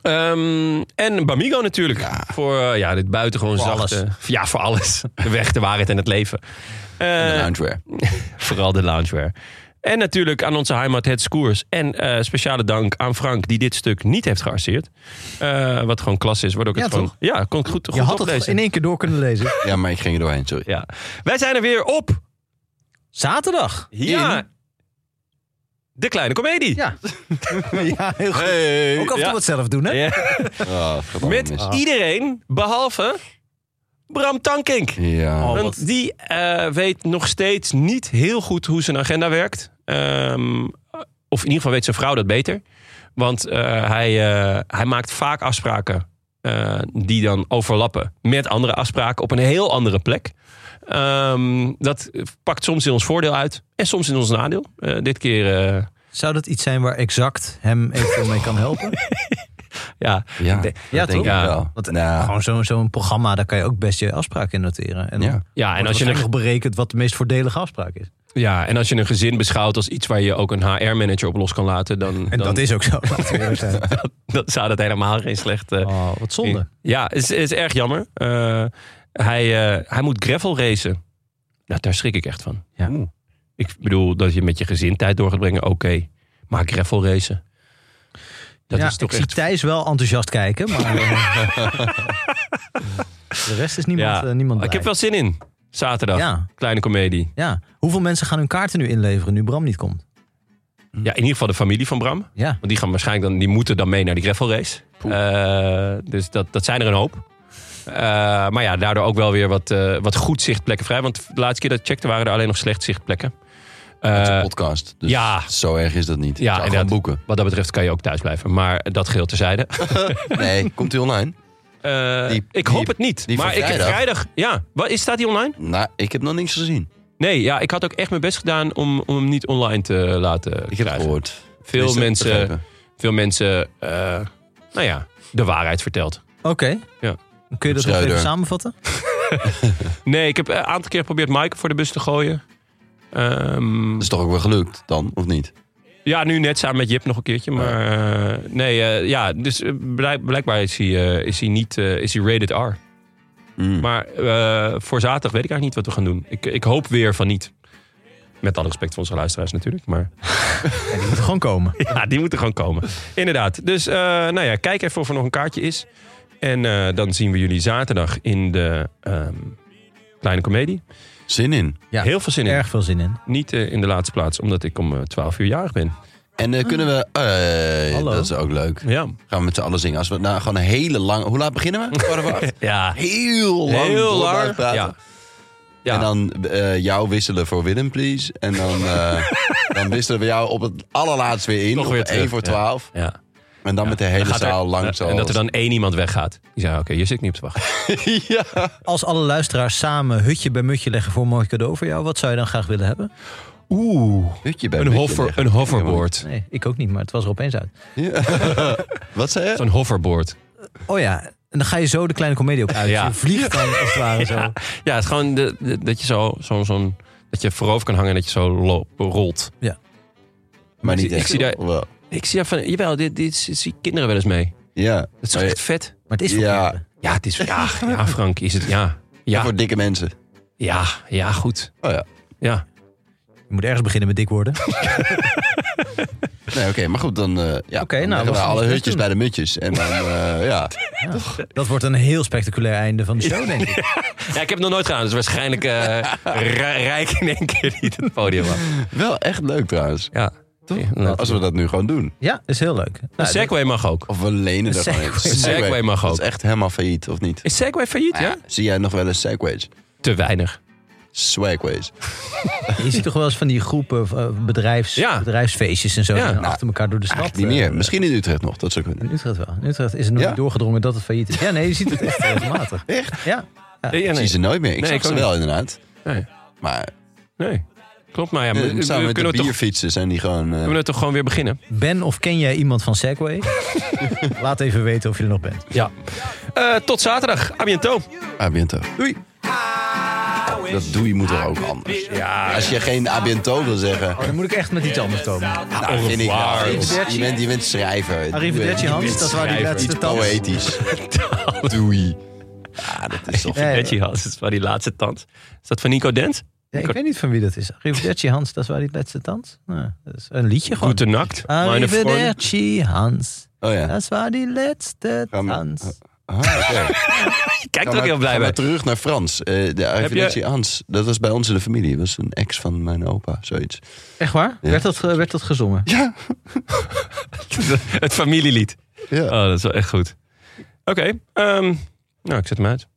Ehm, en Bamigo natuurlijk. Voor eh, ja, dit buitengewoon Voor zachte... Ja, voor alles. De weg, de waarheid en het leven. En Eh, loungewear. Vooral de loungewear. En natuurlijk aan onze heimat Het Skoers. En eh, speciale dank aan Frank die dit stuk niet heeft gearseerd. Eh, wat gewoon klas is. Waardoor ik Ja, het gewoon... toch? Ja, kon goed, goed Je had het in één keer door kunnen lezen. Ja, maar ik ging er doorheen, sorry. Ja. Wij zijn er weer op. Zaterdag. Ja. De kleine komedie. Ja. ja, heel goed. Hey. Ook af en toe Ja. wat zelf doen, hè? Ja. Oh, allemaal Met mis. iedereen behalve Bram Tankink. Ja. Oh. Want die eh, weet nog steeds niet heel goed hoe zijn agenda werkt. Ehm, of in ieder geval weet zijn vrouw dat beter. Want eh, hij, eh, hij maakt vaak afspraken eh, die dan overlappen met andere afspraken op een heel andere plek. Ehm, dat pakt soms in ons voordeel uit en soms in ons nadeel. Eh, dit keer eh, Zou dat iets zijn waar exact hem eventueel mee kan helpen? Ja, Ja, De- dat ja, denk toch? ik Ja. wel. Want Nou, gewoon zo'n zo'n programma, daar kan je ook best je afspraken in noteren. En dan ja. ja, en als je nog berekent wat de meest voordelige afspraak is. Ja, en als je een gezin beschouwt als iets waar je ook een HR-manager op los kan laten, dan, En dan, dat is ook zo. dan zou dat helemaal geen slecht. Oh, wat zonde. Ja, het is, het is erg jammer. Eh, hij, eh, hij moet gravel racen. Nou, daar schrik ik echt van. Ja. Oeh. Ik bedoel dat je met je gezin tijd door gaat brengen, oké. Maar gravel racen. Dat ja, is toch ik zie. Thijs wel enthousiast kijken, maar eh, de rest is niemand, Ja. eh, niemand ik heb wel zin in. Zaterdag. Ja, Kleine komedie. ja. Hoeveel mensen gaan hun kaarten nu inleveren nu Bram niet komt? Ja, in ieder geval de familie van Bram. Ja, Want die gaan waarschijnlijk dan, die moeten dan mee naar die gravel race. Eh, dus dat, dat zijn er een hoop. Eh, maar ja, daardoor ook wel weer wat, eh, wat goed zichtplekken vrij. Want de laatste keer dat ik checkte waren er alleen nog slecht zichtplekken. Het is een Eh, podcast. Dus ja. zo erg is dat niet. Ja, inderdaad. boeken. wat dat betreft kan je ook thuis blijven. Maar dat geheel terzijde. Nee, komt hij online? Eh, Die- ik die- hoop het niet. die van maar ik heb vrijdag? vrijdag... Ja, wat, is, staat die online? Nou, ik heb nog niks gezien. Nee, ja, ik had ook echt mijn best gedaan om, om hem niet online te laten Ik heb het krijgen. gehoord. Veel mensen, veel mensen eh, nou ja, de waarheid verteld. oké. Ja. Kun je dat nog even samenvatten? Nee, ik heb een aantal keer geprobeerd Mike voor de bus te gooien. Ehm, Dat is toch ook wel gelukt dan, of niet? ja, nu net samen met Jip nog een keertje. Maar eh, nee, eh, ja, dus eh, blijk- blijkbaar is hij, is hij niet is hij rated R. Mm. Maar eh, voor zaterdag weet ik eigenlijk niet wat we gaan doen. Ik, ik hoop weer van niet. Met alle respect voor onze luisteraars natuurlijk. Maar Ja, die moet gewoon komen. ja, die moeten gewoon komen. Inderdaad. Dus eh, nou ja, kijk even of er nog een kaartje is. En eh, dan zien we jullie zaterdag in de ehm, Kleine Comedie. Zin in. Ja, Heel veel zin in. Erg veel zin in. Niet eh, in de laatste plaats, omdat ik om eh, 12 uur jarig ben. En eh, kunnen we... eh, Hallo. dat is ook leuk. Ja. Gaan we met z'n allen zingen. Als we nou gewoon een hele lange... Hoe laat beginnen we? Kwart over acht? Ja. Heel lang Heel lang. praten. Ja. Ja. En dan eh, jou wisselen voor Willem, please. En dan, eh, dan wisselen we jou op het allerlaatst weer in. Nog op weer 1 terug, voor ja. 12. ja. En dan met de hele gaat er- zaal lang en- zo. En dat er dan één iemand weggaat. Die zei, oké, hier zit ik niet op te wachten. ja. Als alle luisteraars samen hutje bij mutje leggen voor een mooi cadeau voor jou, wat zou je dan graag willen hebben? Oeh. Hutje bij Een, Mutje hover, leggen. een hoverboard. Nee, ik ook niet, maar het was er opeens uit. Ja. Wat zei je? Zo'n hoverboard. Oh ja, en dan ga je zo de kleine komedie ook uit. Ja. Je vliegt dan als het ware zo. Ja, ja het is gewoon de, de- dat je zo, zo, zo'n, dat je voorover kan hangen en dat je zo lo- rolt. Maar niet ik echt. zie daar- Wel. Ik zie daar van, jawel, dit, dit zie kinderen wel eens mee. Ja. Dat is toch Maar echt vet? Maar het is voor Ja. kinderen. Ja, het is, ja, ja Frank, is het, ja. Ja. Ja, Voor dikke mensen. ja, ja, goed. Oh ja. Ja, Je moet ergens beginnen met dik worden. Nee, oké. maar goed, dan, eh ja, Oké, dan nou, leggen we we gaan alle hutjes doen. bij de mutjes. En dan, eh, ja. Dat wordt een heel spectaculair einde van de show, denk ik. ja ik heb het nog nooit gedaan, dus waarschijnlijk eh, Ri- Rijk in één keer niet het podium af. Wel echt leuk trouwens. Ja, Toch? Ja, Als we dat nu gewoon doen. Ja, is heel leuk. Een Nou, Segway mag ook. Of we lenen er gewoon Segway. in. Een Segway mag Dat ook. is echt helemaal failliet, of niet? Is Segway failliet, ja? Zie jij nog wel eens segways? Te weinig. Swagways. Je ziet toch wel eens van die groepen eh, bedrijfs, Ja. bedrijfsfeestjes en zo. Ja. die dan Nou, achter elkaar door de stad. Eigenlijk niet meer. eh, Misschien in Utrecht nog, dat zou In kunnen. Utrecht wel. In Utrecht is het nog Ja? niet doorgedrongen dat het failliet is. Ja, nee, je ziet het echt regelmatig. Echt? Ja. Ja, Ik nee. zie ze nooit meer. Ik Nee, zag ik ze ook wel inderdaad. Nee. Maar nee. Klopt, maar ja, eh, we, we samen met de kunnen, we toch, bierfietsen zijn die gewoon... eh, kunnen we toch gewoon weer beginnen? Ben of ken jij iemand van Segway? Laat even weten of je er nog bent. Ja. Eh, tot zaterdag. A biento. Abiento. Doei. Dat doei moet er ook anders. Ja, Als je geen abiento wil zeggen, Oh, dan moet ik echt met iets anders komen. nou, vind ik. Arrivederci. Je bent, je bent schrijver. Arrivederci Hans, dat waren die schrijver. laatste poëtisch. Doei. Ja, dat is toch... Reggie Hans, dat was die laatste tand. Is dat van Nico Dent? Ja, ik weet niet van wie dat is. Arrivederci Hans, dat was die laatste dans. Nou, dat is een liedje gewoon. Gute Nacht. Meine Freunde. Arrivederci Hans, Oh ja. dat was die laatste dans. Ah. Je kijkt Ga er ook heel blij bij. maar terug naar Frans. Eh, de Arrivederci Hans. Dat was bij ons in de familie. Dat was een ex van mijn opa, zoiets. Echt waar? Ja. Werd, dat, werd dat gezongen? Ja. Het familielied. ja. Oh, dat is wel echt goed. Oké, ehm, nou, ik zet hem uit.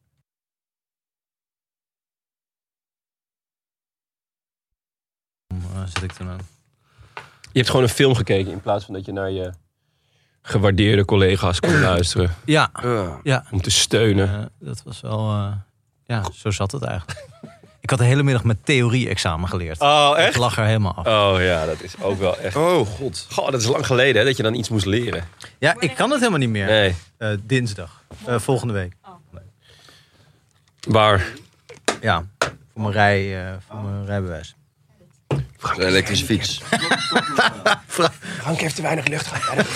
Waar zit ik aan? Je hebt gewoon een film gekeken in plaats van dat je naar je gewaardeerde collega's kon luisteren. Ja, Ja. ja. Om te steunen. Eh, dat was wel... eh, ja, zo zat het eigenlijk. Ik had de hele middag met theorie-examen geleerd. Oh, Ik echt? lag er helemaal af. Oh ja, dat is ook wel echt... Oh, god. Goh, dat is lang geleden hè, dat je dan iets moest leren. Ja, ik kan het helemaal niet meer. Nee. Eh, dinsdag. Eh, volgende week. Waar? Ja, voor mijn, rij, eh, voor mijn rijbewijs. Een elektrische fiets. Frank heeft te weinig lucht gehad.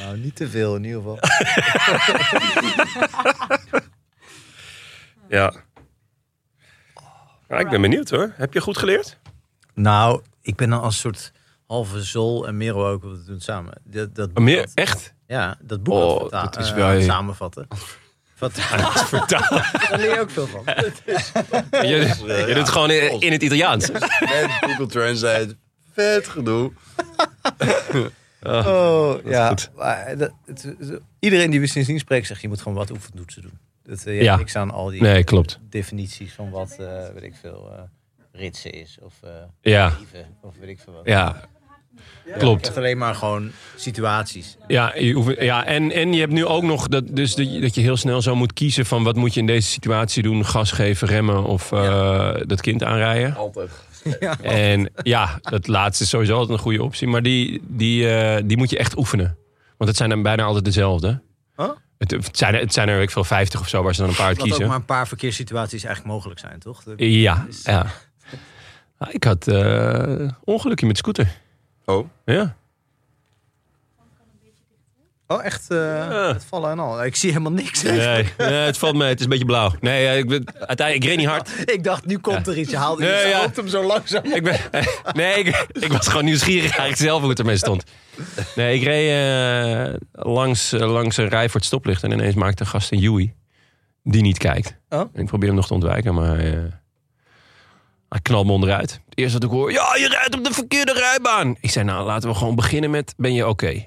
Nou, niet te veel in ieder geval. Ja. Ik ben benieuwd hoor. Heb je goed geleerd? nou, ik ben dan als soort halve zol en Merel ook. We doen het samen. Dat, dat boek Oh, Meer? dat- Echt? Ja, dat boek Oh, dat is eh, wel- samenvatten. Wat, Vertaal. daar leer je ook veel van. Je, je doet het gewoon in, in het Italiaans. Met Google Translate. Vet gedoe. Oh, ja. Maar dat, het- het- iedereen die we sindsdien spreekt zegt, je moet gewoon wat oefentoetsen doen. Dat, eh, je Ja. hebt niks aan al die Nee, klopt. definities van wat, eh, weet ik veel, eh, ritsen is. Of eh Ja, of weet ik veel wat. ja. Klopt. Echt alleen maar gewoon situaties. Ja, je hoeft- ja en, en je hebt nu ook nog dat, dus dat, je, dat je heel snel zo moet kiezen van wat moet je in deze situatie doen. Gas geven, remmen of eh, dat kind aanrijden. Altijd. En ja, dat laatste is sowieso altijd een goede optie. Maar die, die, eh, die moet je echt oefenen. Want het zijn dan bijna altijd dezelfde. Huh? Het, het zijn er, het zijn er weet ik veel, 50 of zo waar ze dan een paar uit Dat ook kiezen. maar een paar verkeerssituaties eigenlijk mogelijk zijn, toch? Dat- Ja, ja. Nou, ik had eh ongelukje met scooter. Oh. Ja. Oh, echt eh, het vallen en al. Ik zie helemaal niks. Nee, nee, het valt mee. Het is een beetje blauw. Nee, ik, ben, uiteindelijk, ik reed niet hard. Ik dacht, nu komt er iets. Je haalde Nee, ja. hem zo langzaam. Ik ben, nee, ik, ik was gewoon nieuwsgierig eigenlijk zelf hoe het ermee stond. Nee, ik reed eh, langs, eh, langs een rij voor het stoplicht. En ineens maakte een gast een Joey die niet kijkt. Oh. En ik probeer hem nog te ontwijken, maar hij knalt me onderuit. Het eerste wat ik hoor, ja, je rijdt op de verkeerde rijbaan. Ik zei, nou, laten we gewoon beginnen met, ben je oké?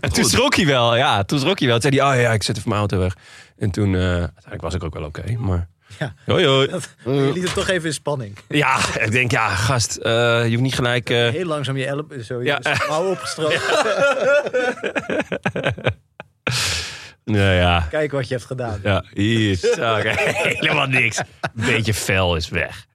en toen schrok hij wel, ja, toen schrok hij wel. Toen zei hij, oh ja, ik zet even mijn auto weg. En toen, eh, uiteindelijk was ik ook wel oké, maar... Ja. Hoi, hoi. Je liet hem toch even in spanning. Ja, ik denk, ja, gast, eh, je hoeft niet gelijk... eh, Heel langzaam je ellep, zo je Ja. mouw opgestroken. nou ja, Kijk wat je hebt gedaan. ja, hier oké, helemaal niks. Een beetje fel is weg.